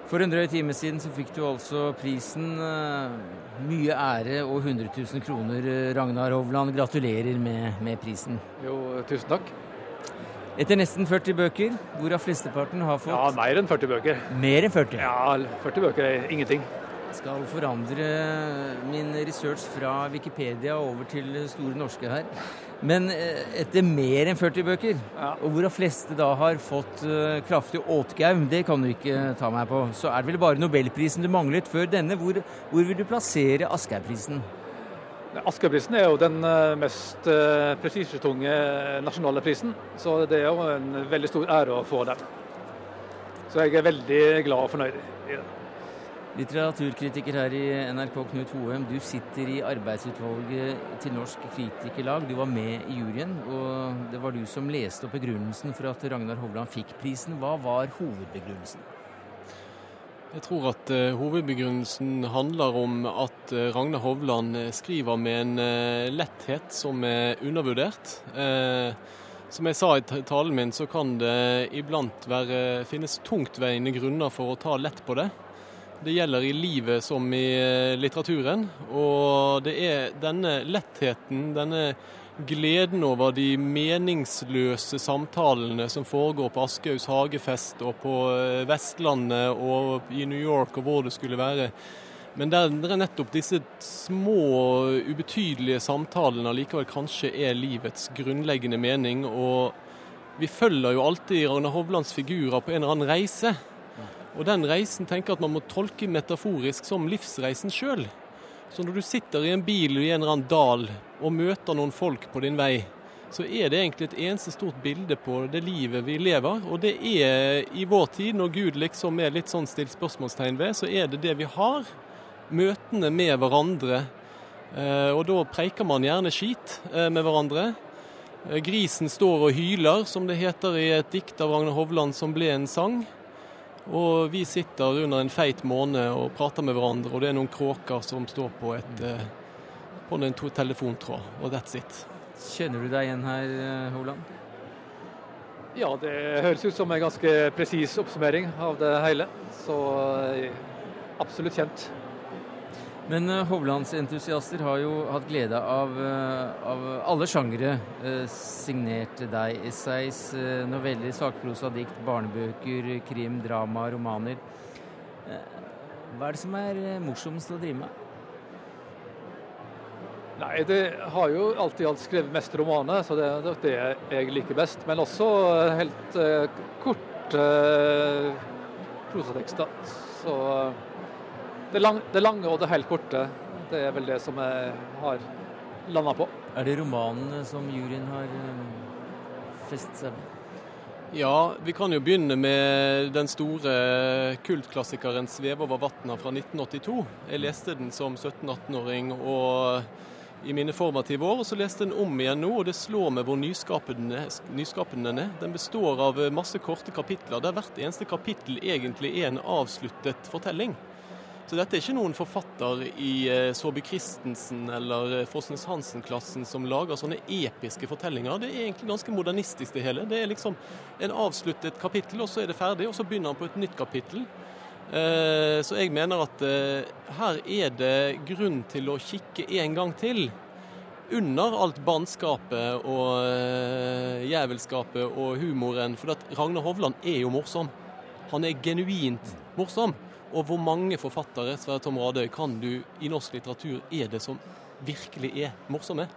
For en drøy time siden så fikk du altså prisen. Mye ære og 100 000 kroner. Ragnar Hovland, gratulerer med, med prisen. Jo, tusen takk. Etter nesten 40 bøker, hvorav flesteparten har fått Ja, mer enn 40 bøker. Mer enn 40? Ja, 40 bøker er ingenting skal forandre min research fra Wikipedia over til Store norske her. Men etter mer enn 40 bøker, ja. og hvorav fleste da har fått uh, kraftig åtgaum, det kan du ikke ta meg på, så er det vel bare nobelprisen du manglet før denne. Hvor, hvor vil du plassere Aschehoug-prisen? Aschehoug-prisen er jo den mest uh, prestisjetunge nasjonale prisen, så det er jo en veldig stor ære å få den. Så jeg er veldig glad og fornøyd i det. Litteraturkritiker her i NRK, Knut Hoem. Du sitter i arbeidsutvalget til Norsk Kritikerlag. Du var med i juryen, og det var du som leste opp begrunnelsen for at Ragnar Hovland fikk prisen. Hva var hovedbegrunnelsen? Jeg tror at uh, hovedbegrunnelsen handler om at uh, Ragnar Hovland skriver med en uh, letthet som er undervurdert. som jeg sa i talen min, så kan det iblant være, finnes tungtveiende grunner for å ta lett på det. Det gjelder i livet som i litteraturen. Og det er denne lettheten, denne gleden over de meningsløse samtalene som foregår på Aschehougs hagefest og på Vestlandet og i New York og hvor det skulle være. Men der er nettopp disse små, ubetydelige samtalene allikevel kanskje er livets grunnleggende mening. Og vi følger jo alltid Ragnar Hovlands figurer på en eller annen reise. Og den reisen tenker jeg at man må tolke metaforisk som livsreisen sjøl. Så når du sitter i en bil i en eller annen dal og møter noen folk på din vei, så er det egentlig et eneste stort bilde på det livet vi lever. Og det er i vår tid, når Gud liksom er litt sånn stilt spørsmålstegn ved, så er det det vi har. Møtene med hverandre. Eh, og da preiker man gjerne skit eh, med hverandre. Eh, grisen står og hyler, som det heter i et dikt av Ragnar Hovland som ble en sang. Og vi sitter under en feit måne og prater med hverandre, og det er noen kråker som står på, et, på en telefontråd, og that's it. Kjenner du deg igjen her, Holand? Ja, det høres ut som en ganske presis oppsummering av det hele. Så absolutt kjent. Men uh, Hovlandsentusiaster har jo hatt glede av, uh, av alle sjangere uh, signert deg. Essays, uh, noveller, sakprosa, dikt, barnebøker, krim, drama, romaner. hva er det som er morsomst å drive med? Nei, det har jo alltid alt skrevet mest romaner, så det er det jeg liker best. Men også helt korte prosatekster. Så det, lang, det, lange og det helt korte, det er vel det som jeg har landa på. Er det romanene som juryen har um, festet seg med? Ja, vi kan jo begynne med den store kultklassikeren 'Sveve over vatna' fra 1982. Jeg leste den som 17-18-åring og i mine formative år, og så leste den om igjen nå, og det slår meg hvor nyskapende, nyskapende den er. Den består av masse korte kapitler, der hvert eneste kapittel egentlig er en avsluttet fortelling. Så dette er ikke noen forfatter i eh, Saabye Christensen eller eh, Fosnes Hansen-klassen som lager sånne episke fortellinger. Det er egentlig ganske modernistisk det hele. Det er liksom en avsluttet kapittel, og så er det ferdig, og så begynner han på et nytt kapittel. Eh, så jeg mener at her er det grunn til å kikke en gang til. Under alt bannskapet og jævelskapet og humoren. For Ragnar Hovland er jo morsom. Han er genuint morsom. Og hvor mange forfattere Sverre Tom Radøy, kan du i norsk litteratur er det som virkelig er morsomme?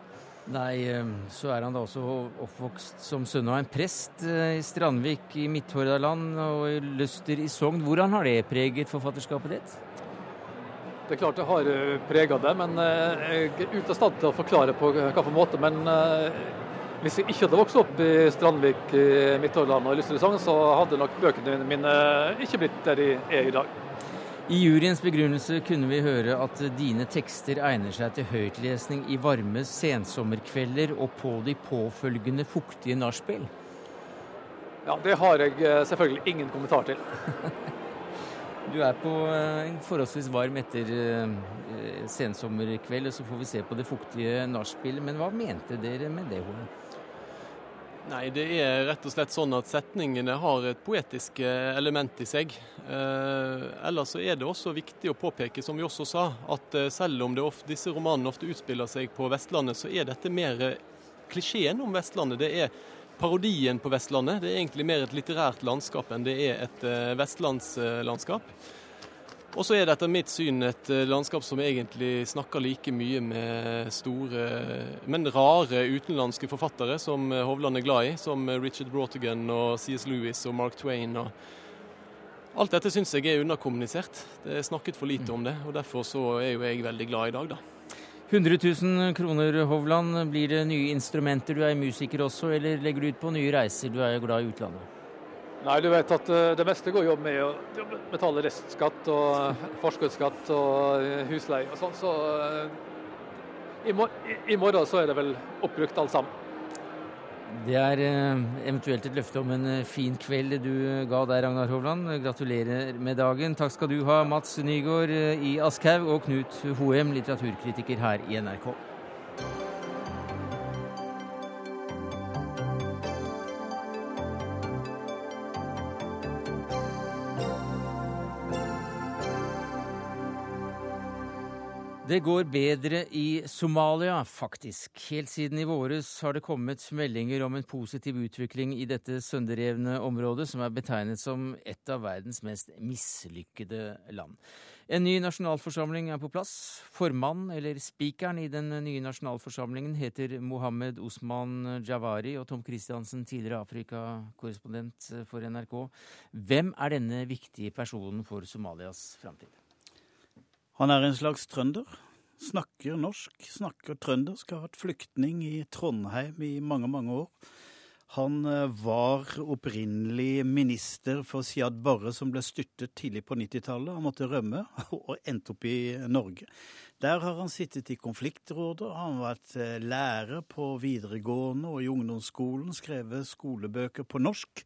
Nei, ehm, så er han da også oppvokst som sønn av en prest eh, i Strandvik i Midt-Hordaland og i Luster i Sogn. Hvordan har det preget forfatterskapet ditt? Det er klart det har eh, prega det, men eh, jeg er ute av stand til å forklare på hvilken måte. Men hvis jeg ikke hadde vokst opp i Strandvik i Midt-Hordaland og i Luster i Sogn, så hadde nok bøkene mine ikke blitt der de er i dag. I juryens begrunnelse kunne vi høre at dine tekster egner seg til høytlesning i varme sensommerkvelder og på de påfølgende fuktige nachspiel. Ja, det har jeg eh, selvfølgelig ingen kommentar til. du er på eh, en forholdsvis varm etter eh, sensommerkveld, og så får vi se på det fuktige nachspielet. Men hva mente dere med det? Hålen? Nei, det er rett og slett sånn at setningene har et poetisk eh, element i seg. Eh, ellers så er det også viktig å påpeke, som vi også sa, at eh, selv om ofte, disse romanene ofte utspiller seg på Vestlandet, så er dette mer eh, klisjeen om Vestlandet. Det er parodien på Vestlandet. Det er egentlig mer et litterært landskap enn det er et vestlandslandskap. Og så er det etter mitt syn et eh, landskap som egentlig snakker like mye med store, men rare utenlandske forfattere som eh, Hovland er glad i, som eh, Richard Brautigan og C.S. Lewis og Mark Twain. og Alt dette syns jeg er underkommunisert. Det er snakket for lite om det, og derfor så er jo jeg veldig glad i dag, da. 100 000 kroner, Hovland. Blir det nye instrumenter? Du er musiker også, eller legger du ut på nye reiser? Du er jo glad i utlandet. Nei, du vet at eh, det meste går jobb med å betale restskatt og eh, forskuddsskatt og eh, husleie og sånn. Så i, morgen så er det vel oppbrukt alt sammen. Det er eventuelt et løfte om en fin kveld du ga der, Ragnar Hovland. Gratulerer med dagen. Takk skal du ha, Mats Nygaard i Aschhaug og Knut Hoem, litteraturkritiker her i NRK. Det går bedre i Somalia, faktisk. Helt siden i våres har det kommet meldinger om en positiv utvikling i dette sønderrevne området, som er betegnet som et av verdens mest mislykkede land. En ny nasjonalforsamling er på plass. Formann, eller spikeren, i den nye nasjonalforsamlingen heter Mohammed Osman Javari, og Tom Christiansen, tidligere Afrikakorrespondent for NRK. Hvem er denne viktige personen for Somalias framtid? Han er en slags trønder. Snakker norsk, snakker trøndersk. Har vært flyktning i Trondheim i mange, mange år. Han eh, var opprinnelig minister for Siad Barre, som ble styrtet tidlig på 90-tallet. Han måtte rømme og endte opp i Norge. Der har han sittet i konfliktrådet, han har vært eh, lærer på videregående og i ungdomsskolen, skrevet skolebøker på norsk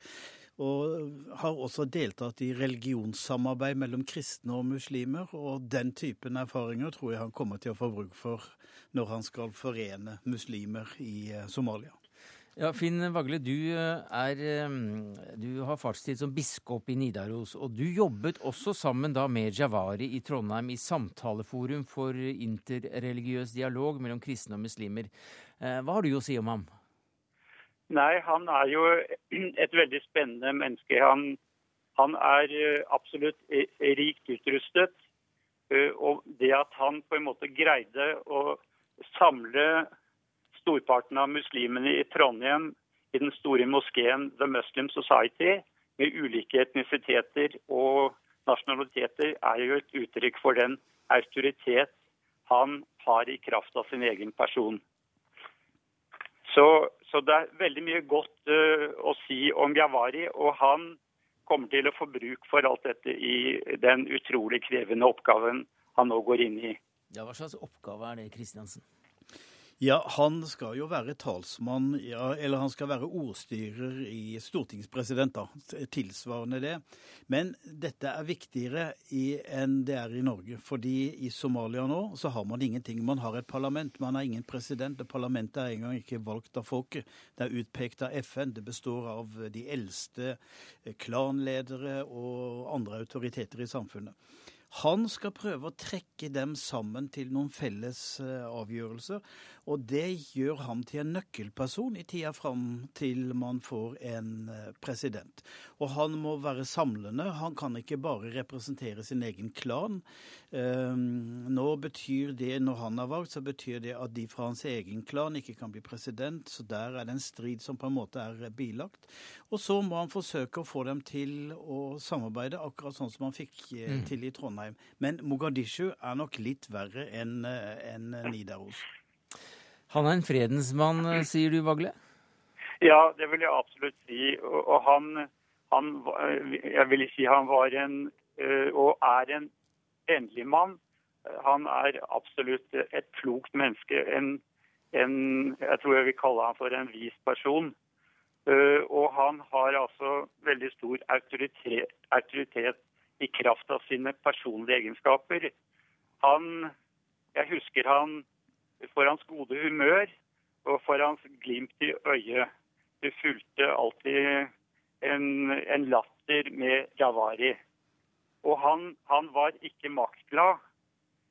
og har også deltatt i religionssamarbeid mellom kristne og muslimer. Og den typen erfaringer tror jeg han kommer til å få bruk for når han skal forene muslimer i eh, Somalia. Ja, Finn Vagle, du, eh, er, eh, du har fartstid som biskop i Nidaros. Og du jobbet også sammen da med Javari i Trondheim i Samtaleforum for interreligiøs dialog mellom kristne og muslimer. Hva har du å si om ham? Nei, han er jo et veldig spennende menneske. Han, han er eh, absolutt rikt utrustet. Eh, og det at han på en måte greide å samle storparten av muslimene i Trondheim i den store moskeen The Muslim Society, med ulike etnisiteter og nasjonaliteter, er jo et uttrykk for den autoritet han har i kraft av sin egen person. Så, så det er veldig mye godt uh, å si om Javari. Og han kommer til å få bruk for alt dette i den utrolig krevende oppgaven han nå går inn i. Ja, Hva slags oppgave er det, Kristiansen? Ja, han skal jo være talsmann, ja, eller han skal være ordstyrer i stortingspresident, da. Tilsvarende det. Men dette er viktigere i, enn det er i Norge. Fordi i Somalia nå så har man ingenting. Man har et parlament, man har ingen president. og Parlamentet er engang ikke valgt av folket. Det er utpekt av FN. Det består av de eldste klanledere og andre autoriteter i samfunnet. Han skal prøve å trekke dem sammen til noen felles eh, avgjørelser. Og det gjør ham til en nøkkelperson i tida fram til man får en eh, president. Og han må være samlende. Han kan ikke bare representere sin egen klan. Ehm, nå betyr det, når han er valgt, så betyr det at de fra hans egen klan ikke kan bli president. Så der er det en strid som på en måte er bilagt. Og så må han forsøke å få dem til å samarbeide, akkurat sånn som han fikk eh, mm. til i Trondheim. Men Mogadishu er nok litt verre enn eh, en Nidaros. Han er en fredensmann, eh, sier du, Vagle? Ja, det vil jeg absolutt si. Og han, han jeg vil si han var en, eh, og er en endelig mann. Han er absolutt et klokt menneske. En, en, jeg tror jeg vil kalle han for en vis person. Eh, og han har altså veldig stor autoritet, autoritet i kraft av sine personlige egenskaper. Han, jeg husker han for hans gode humør og for hans glimt i øyet. Det fulgte alltid en, en latter med Javari. Og han, han var ikke maktglad.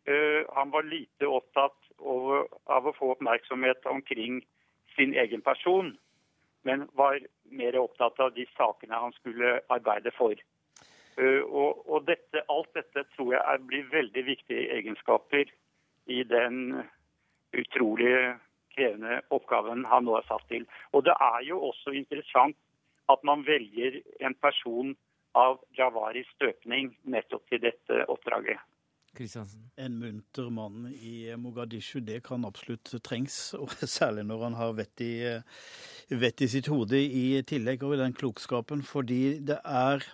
Uh, han var lite opptatt av, av, å få oppmerksomhet omkring sin egen person, men var mer opptatt av de sakene han skulle arbeide for. Uh, og, og dette, alt dette tror jeg er, blir veldig viktige egenskaper i den utrolig krevende oppgaven han nå er satt til. Og det er jo også interessant at man velger en person av Javaris støpning nettopp til dette oppdraget. En munter mann i Mogadishu, det kan absolutt trengs. og Særlig når han har vett i, vett i sitt hode i tillegg, og den klokskapen. Fordi det er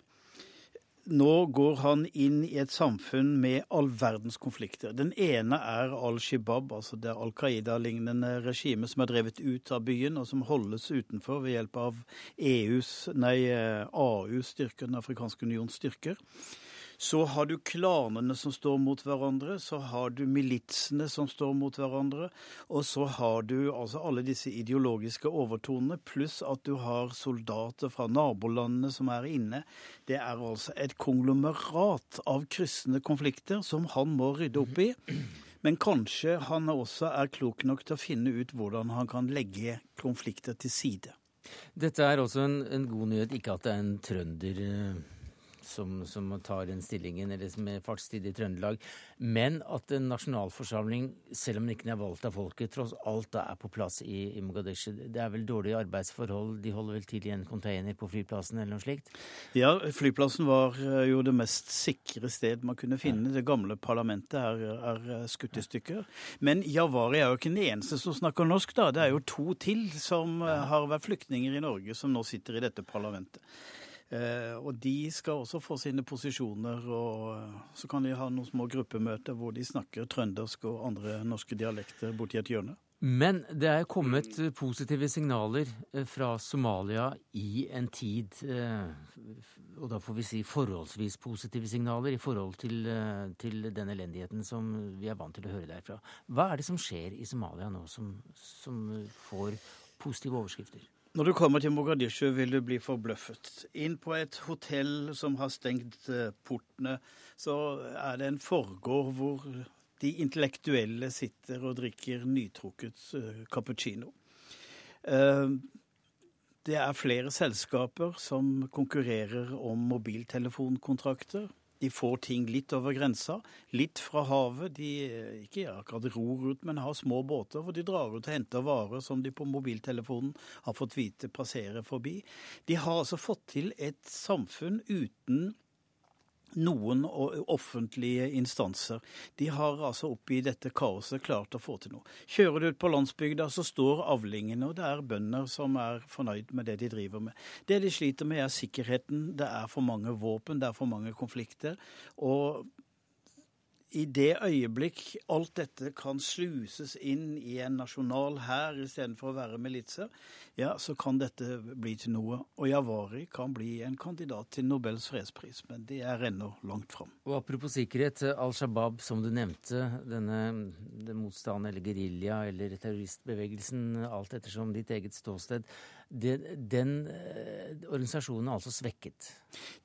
nå går han inn i et samfunn med all verdens konflikter. Den ene er al-Shibab, altså det Al Qaida-lignende regimet som er drevet ut av byen, og som holdes utenfor ved hjelp av EUs, nei, AUs styrker, Den afrikanske unions styrker. Så har du klanene som står mot hverandre, så har du militsene som står mot hverandre, og så har du altså alle disse ideologiske overtonene, pluss at du har soldater fra nabolandene som er inne. Det er altså et konglomerat av kryssende konflikter som han må rydde opp i. Men kanskje han også er klok nok til å finne ut hvordan han kan legge konflikter til side. Dette er også en, en god nyhet, ikke at det er en trønder eh, som, som, tar den stillingen, eller som er fartstid i Trøndelag. Men at en nasjonalforsamling, selv om den ikke er valgt av folket, tross alt da er på plass i, i Mogadishu. Det er vel dårlige arbeidsforhold? De holder vel til i en container på flyplassen, eller noe slikt? Ja, flyplassen var eh, jo det mest sikre sted man kunne finne. Det gamle parlamentet er, er skutt i stykker. Men Javari er jo ikke den eneste som snakker norsk, da. Det er jo to til som eh, har vært flyktninger i Norge, som nå sitter i dette parlamentet. Eh, og de skal også få sine posisjoner, og eh, så kan de ha noen små gruppemøter hvor de snakker trøndersk og andre norske dialekter borti et hjørne. Men det er kommet positive signaler eh, fra Somalia i en tid, og da får vi si forholdsvis positive signaler i forhold til, til den elendigheten som vi er vant til å høre derfra. Hva er det som skjer i Somalia nå som, som får positive overskrifter? Når du kommer til Mogadishu, vil du bli forbløffet. Inn på et hotell som har stengt eh, portene, så er det en forgård hvor de intellektuelle sitter og drikker nytrukket eh, cappuccino. Eh, det er flere selskaper som konkurrerer om mobiltelefonkontrakter. De får ting litt over grensa, litt fra havet. De ikke akkurat ror ut, men har små båter hvor de drar ut og henter varer som de på mobiltelefonen har fått vite passerer forbi. De har altså fått til et samfunn uten noen offentlige instanser. De har altså oppi dette kaoset klart å få til noe. Kjører du ut på landsbygda, så står avlingene, og det er bønder som er fornøyd med det de driver med. Det de sliter med, er sikkerheten. Det er for mange våpen, det er for mange konflikter. Og i det øyeblikk alt dette kan sluses inn i en nasjonal hær istedenfor å være militser, ja, så kan dette bli til noe. Og Javari kan bli en kandidat til Nobels fredspris, men det er ennå langt fram. Og apropos sikkerhet, Al Shabaab, som du nevnte, denne den motstanden eller gerilja eller terroristbevegelsen, alt ettersom ditt eget ståsted, det, den eh, organisasjonen er altså svekket?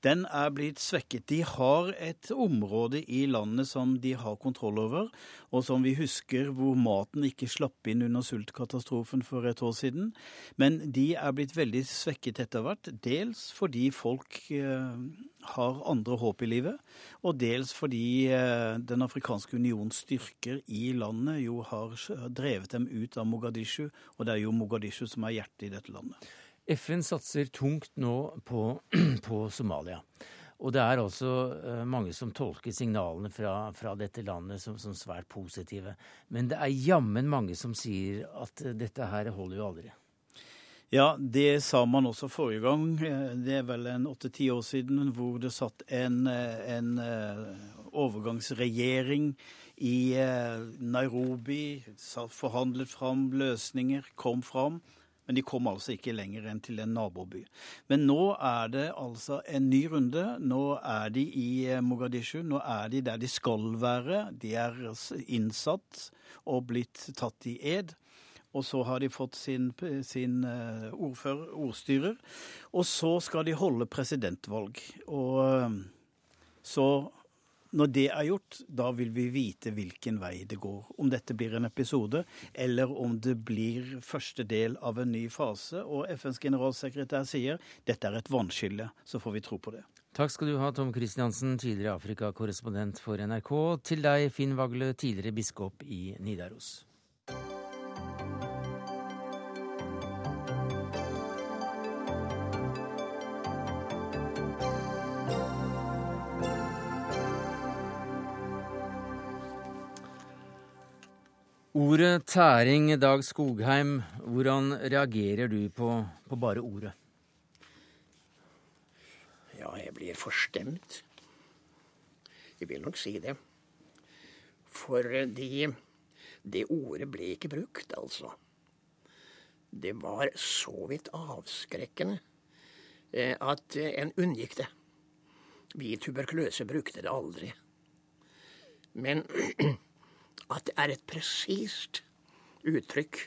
Den er blitt svekket. De har et område i landet som de har kontroll over, og som vi husker hvor maten ikke slapp inn under sultkatastrofen for et år siden. Men de er blitt veldig svekket etter hvert, dels fordi folk eh, har andre håp i livet, og dels fordi eh, Den afrikanske unions styrker i landet jo har drevet dem ut av Mogadishu, og det er jo Mogadishu som er hjertet i dette landet. FN satser tungt nå på, på Somalia. Og det er også uh, mange som tolker signalene fra, fra dette landet som, som, svært positive. Men det er jammen mange som sier at uh, dette her holder jo aldri. Ja, det sa man også forrige gang. Det er vel en åtte-ti år siden hvor det satt en, en uh, overgangsregjering i Nairobi, forhandlet fram løsninger, kom fram men de kom altså ikke lenger enn til en naboby. Men nå er det altså en ny runde. Nå er de i eh, Mogadishu. Nå er de der de skal være. De er innsatt og blitt tatt i ed. Og så har de fått sin, sin eh, ordfører, ordstyrer. Og så skal de holde presidentvalg. Og eh, så når det er gjort, da vil vi vite hvilken vei det går. Om dette blir en episode, eller om det blir første del av en ny fase. Og FNs generalsekretær sier dette er et vannskille. Så får vi tro på det. Takk skal du ha, Tom Christiansen, tidligere Afrikakorrespondent for NRK. Til deg, Finn Vagle, tidligere biskop i Nidaros. Ordet tæring, Dag Skogheim, hvordan reagerer du på, på, bare ordet? Ja, jeg blir forstemt. Jeg vil nok si det. Fordi det ordet ble ikke brukt, altså. Det var så vidt avskrekkende eh, at en unngikk det. Vi tuberkuløse brukte det aldri. Men at det er et presist uttrykk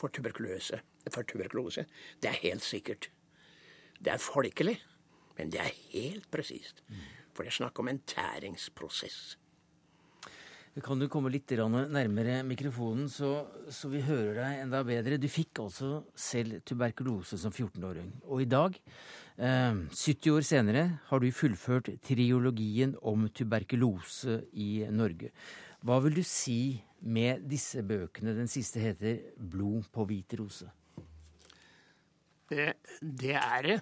for tuberkulose, for tuberkulose. Det er helt sikkert. Det er folkelig, men det er helt presist. For det er snakk om en tæringsprosess. Kan du komme litt nærmere mikrofonen, så, så, vi hører deg enda bedre? Du fikk altså selv tuberkulose som 14-åring. Og i dag, eh, 70 år senere, har du fullført triologien om tuberkulose i Norge. Hva vil du si med disse bøkene? Den siste heter 'Blod på hvit rose'. Det, det er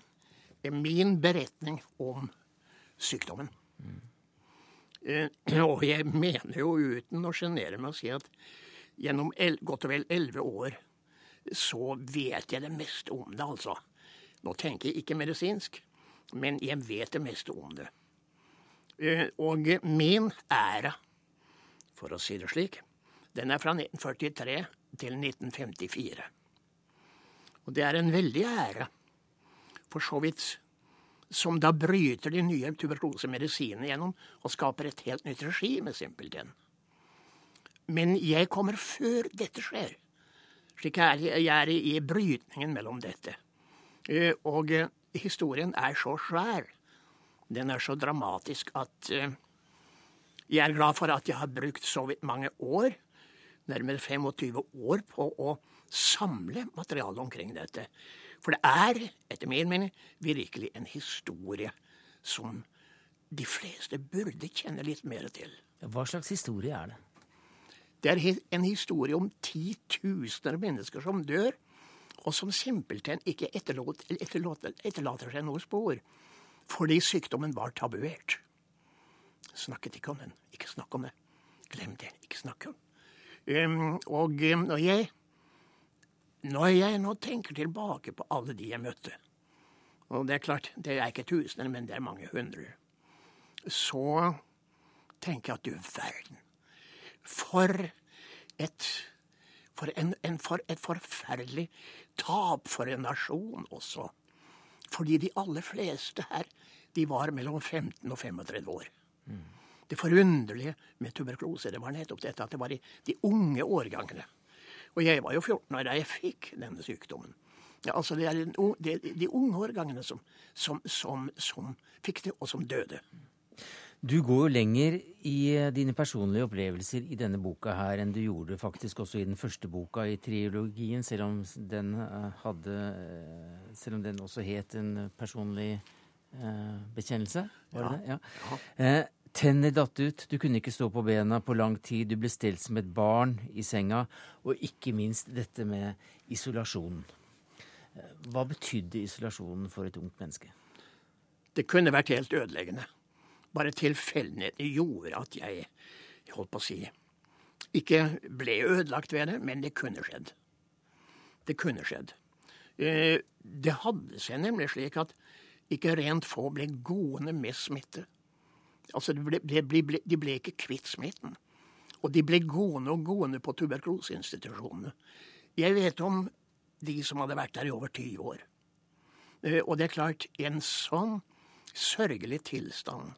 min beretning om sykdommen. Mm. Eh, og jeg mener jo uten å sjenere meg å si at gjennom godt og vel elleve år så vet jeg det meste om det, altså. Nå tenker jeg ikke medisinsk, men jeg vet det meste om det. Eh, og min ære, for å si det slik, den er fra 1943 til 1954. Og det er en veldig ære, for så vidt som da bryter de nye tuberkulosemedisinene gjennom og skaper et helt nytt regime, simpelthen. Men jeg kommer før dette skjer. Slik er jeg er i brytningen mellom dette. Eh, og eh, historien er så svær, den er så dramatisk, at eh, jeg er glad for at jeg har brukt så vidt mange år, nærmere 25 år, på å samle materiale omkring dette. For det er, etter min mening, virkelig en historie som de fleste burde kjenne litt mer til. Hva slags historie er det? Det er en historie om titusener av mennesker som dør, og som simpelthen ikke etterlater, etterlater, etterlater seg noe spor. Fordi sykdommen var tabuert. Snakket ikke om den. Ikke snakk om det. Glem det. Ikke snakk om um, Og um, når jeg når jeg nå tenker tilbake på alle de jeg møtte, og det er klart, det er ikke tusener, men det er mange hundre, så tenker jeg at du verden. For et for, en, en, for et forferdelig tap for en nasjon også. Fordi de aller fleste her, de var mellom 15 og 35 år. Det forunderlige med tuberkulose det var nettopp dette at det var i de unge årgangene. Og jeg var jo 14 år da jeg fikk denne sykdommen. Ja, altså Det er de, de unge årgangene som, som, som, som, fikk det, og som døde. Du går jo lenger i eh, dine personlige opplevelser i denne boka her enn du gjorde faktisk også i den første boka i triologien, selv om den, eh, hadde, eh, selv om den også het en personlig bekjennelse. Var det ja. det? Ja. Tenner datt ut, du kunne ikke stå på bena på lang tid, du ble stelt som et barn i senga, og ikke minst dette med isolasjonen. Hva betydde isolasjonen for et ungt menneske? Det kunne vært helt ødeleggende. Bare tilfeldighetene gjorde at jeg, jeg holdt på å si, ikke ble ødelagt ved det, men det kunne skjedd. Det kunne skjedd. Eh, det hadde seg nemlig slik at ikke rent få ble gående med smitte. Altså, de ble, de, ble, de ble, ikke kvitt smitten. Og de ble gående og gående på tuberkuloseinstitusjonene. Jeg vet om de som hadde vært der i over 20 år. Eh, og det er klart, en sånn sørgelig tilstand,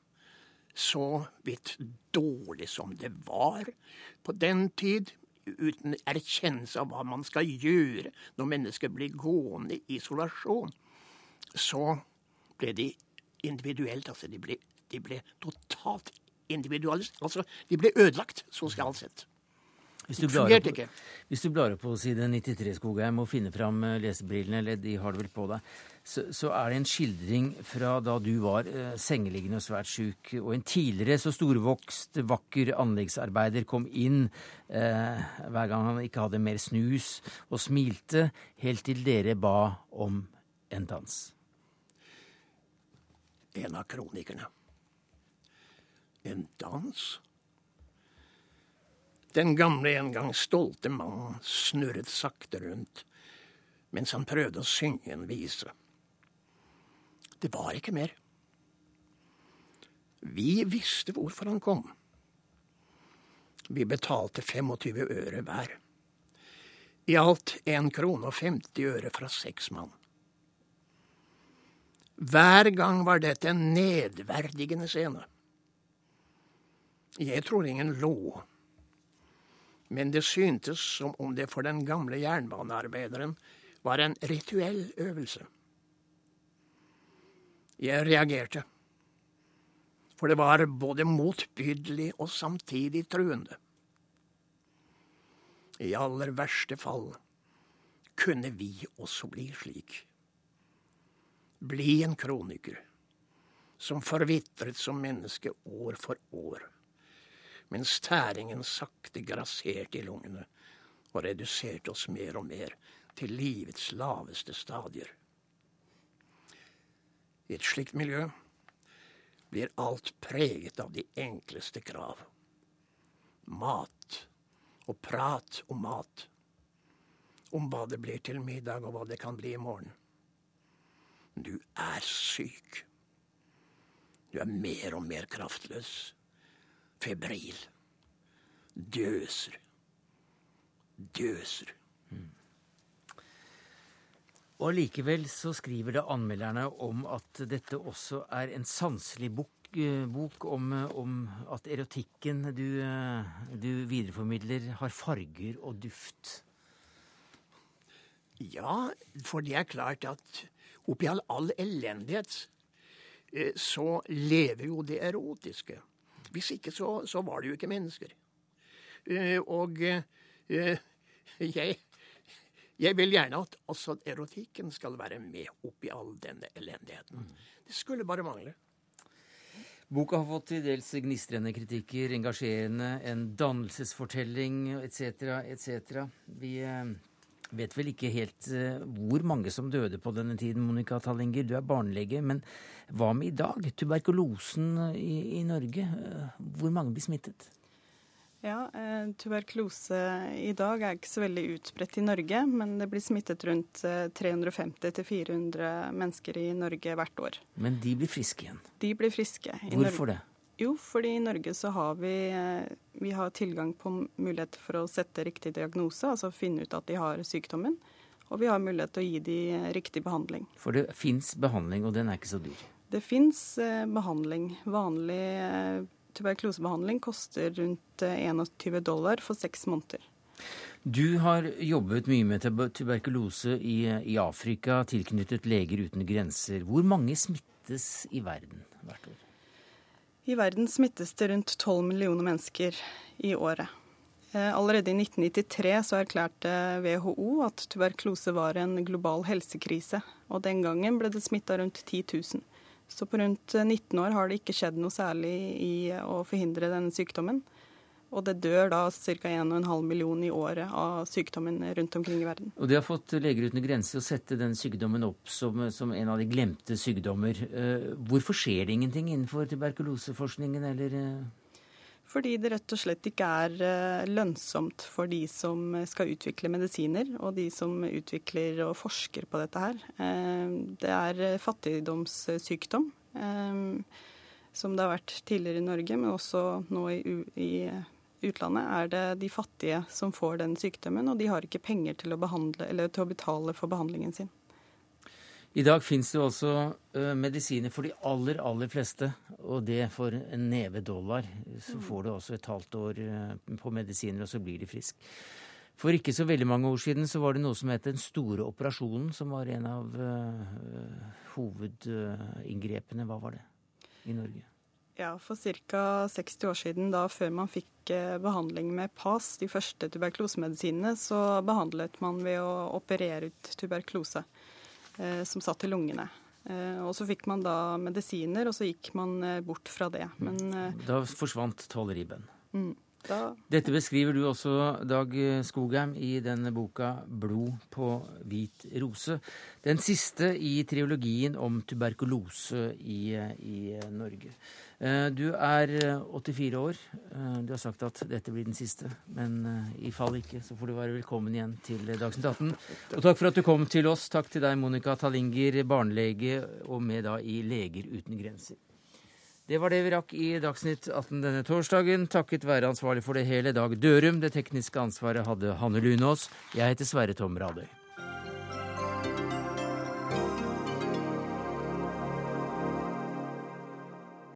så vidt dårlig som det var på den tid, uten erkjennelse av hva man skal gjøre når mennesker blir gående i isolasjon, så ble de individuelt, altså de ble de ble totalt individualisert. Altså, de ble ødelagt sosialt sett. Hvis du, blar opp, hvis du blar opp på side 93, Skogheim, og finner fram eh, lesebrillene, eller de har det vel på deg, så, så, er det en skildring fra da du var eh, sengeliggende og svært syk, og en tidligere så storvokst, vakker anleggsarbeider kom inn eh, hver gang han ikke hadde mer snus, og smilte, helt til dere ba om en dans. En av kronikerne en dans. Den gamle en gang stolte mannen snurret sakte rundt mens han prøvde å synge en vise. Det var ikke mer. Vi visste hvorfor han kom. Vi betalte 25 øre hver. I alt 1 krone og 50 øre fra seks mann. Hver gang var dette en nedverdigende scene. Jeg tror ingen lå, men det syntes som om det for den gamle jernbanearbeideren var en rituell øvelse. Jeg reagerte, for det var både motbydelig og samtidig truende. I aller verste fall kunne vi også bli slik. Bli en kroniker som forvitret som menneske år for år, mens tæringen sakte grasserte i lungene og reduserte oss mer og mer til livets laveste stadier. I et slikt miljø blir alt preget av de enkleste krav. Mat og prat om mat. Om hva det blir til middag, og hva det kan bli i morgen. Du er syk. Du er mer og mer kraftløs. Febril. Døser. Døser. Og allikevel så skriver det anmelderne om at dette også er en sanselig bok, eh, bok om, om, at erotikken du, eh, du, videreformidler, har farger og duft. Ja, for det er klart at oppi all, all elendighet eh, så lever jo det erotiske. Hvis ikke så, så var det jo ikke mennesker. Og jeg jeg vil gjerne at også erotikken skal være med oppi all denne elendigheten. Det skulle bare mangle. Boka har fått til dels gnistrende kritikker, engasjerende, en dannelsesfortelling etc., etc. Vi eh, vet vel ikke helt eh, hvor mange som døde på denne tiden, Monica Tallinger. Du er barnelege, men hva med i dag? Tuberkulosen i, i Norge, eh, hvor mange blir smittet? Ja, eh, Tuberkulose i dag er ikke så veldig utbredt i Norge, men det blir smittet rundt 350-400 eh, mennesker i Norge hvert år. Men de blir friske igjen? De blir friske. Hvorfor det? Jo, fordi i Norge så har vi, eh, vi har tilgang på mulighet for å sette riktig diagnose, altså finne ut at de har sykdommen. Og vi har mulighet til å gi de riktig behandling. For det fins behandling, og den er ikke så dyr? Det fins behandling. Vanlig tuberkulosebehandling koster rundt 21 eh, dollar for seks måneder. Du har jobbet mye med tuberkulose i, i, Afrika, tilknyttet Leger uten grenser. Hvor mange smittes i verden hvert år? I verden smittes det rundt 12 millioner mennesker i året. Eh, allerede i 1993 så erklærte WHO at tuberkulose var en global helsekrise. Og den gangen ble det smitta rundt 10 000. Så på rundt 19 år har det ikke skjedd noe særlig i å forhindre denne sykdommen. Og det dør da ca. 1,5 million i året av sykdommen rundt omkring i verden. Og det har fått Leger uten grenser å sette den sykdommen opp som, som, en av de glemte sykdommer. Eh, hvorfor skjer det ingenting innenfor tuberkuloseforskningen eller eh, fordi det rett og slett ikke er eh, lønnsomt for de som skal utvikle medisiner, og de som utvikler og forsker på dette her. Det er fattigdomssykdom, som det har vært tidligere i Norge, men også nå i utlandet er det de fattige som får den sykdommen, og de har ikke penger til å, behandle, til å betale for behandlingen sin. I dag fins det jo også uh, medisiner for de aller, aller fleste. Og det for en neve dollar. Så får du også et halvt år uh, på medisiner, og så blir de frisk. For ikke så veldig mange år siden så var det noe som het Den store operasjonen, som var en av uh, hovedinngrepene. Hva var det i Norge? Ja, for ca. 60 år siden, da før man fikk behandling med PAS, de første tuberkulosemedisinene, så behandlet man ved å operere ut tuberkulose. Eh, som satt i lungene. Eh, og så fikk man da medisiner, og så gikk man eh, bort fra det. Men, da forsvant tåleribben. Mm, da... Dette beskriver du også, Dag Skogheim, i denne boka 'Blod på hvit rose'. Den siste i triologien om tuberkulose i, i Norge. Eh, du er 84 eh, år. Eh, du har sagt at dette blir den siste. Men i fall ikke, så får du være velkommen igjen til Dagsnytt 18. Og takk for at du kom til oss. Takk til deg, Monica Tallinger, barnelege og med da i Leger uten grenser. Det var det vi rakk i Dagsnytt 18 denne torsdagen, takket være ansvarlig for det hele Dag Dørum. Det tekniske ansvaret hadde Hanne Lunås. Jeg heter Sverre Tom Radøy.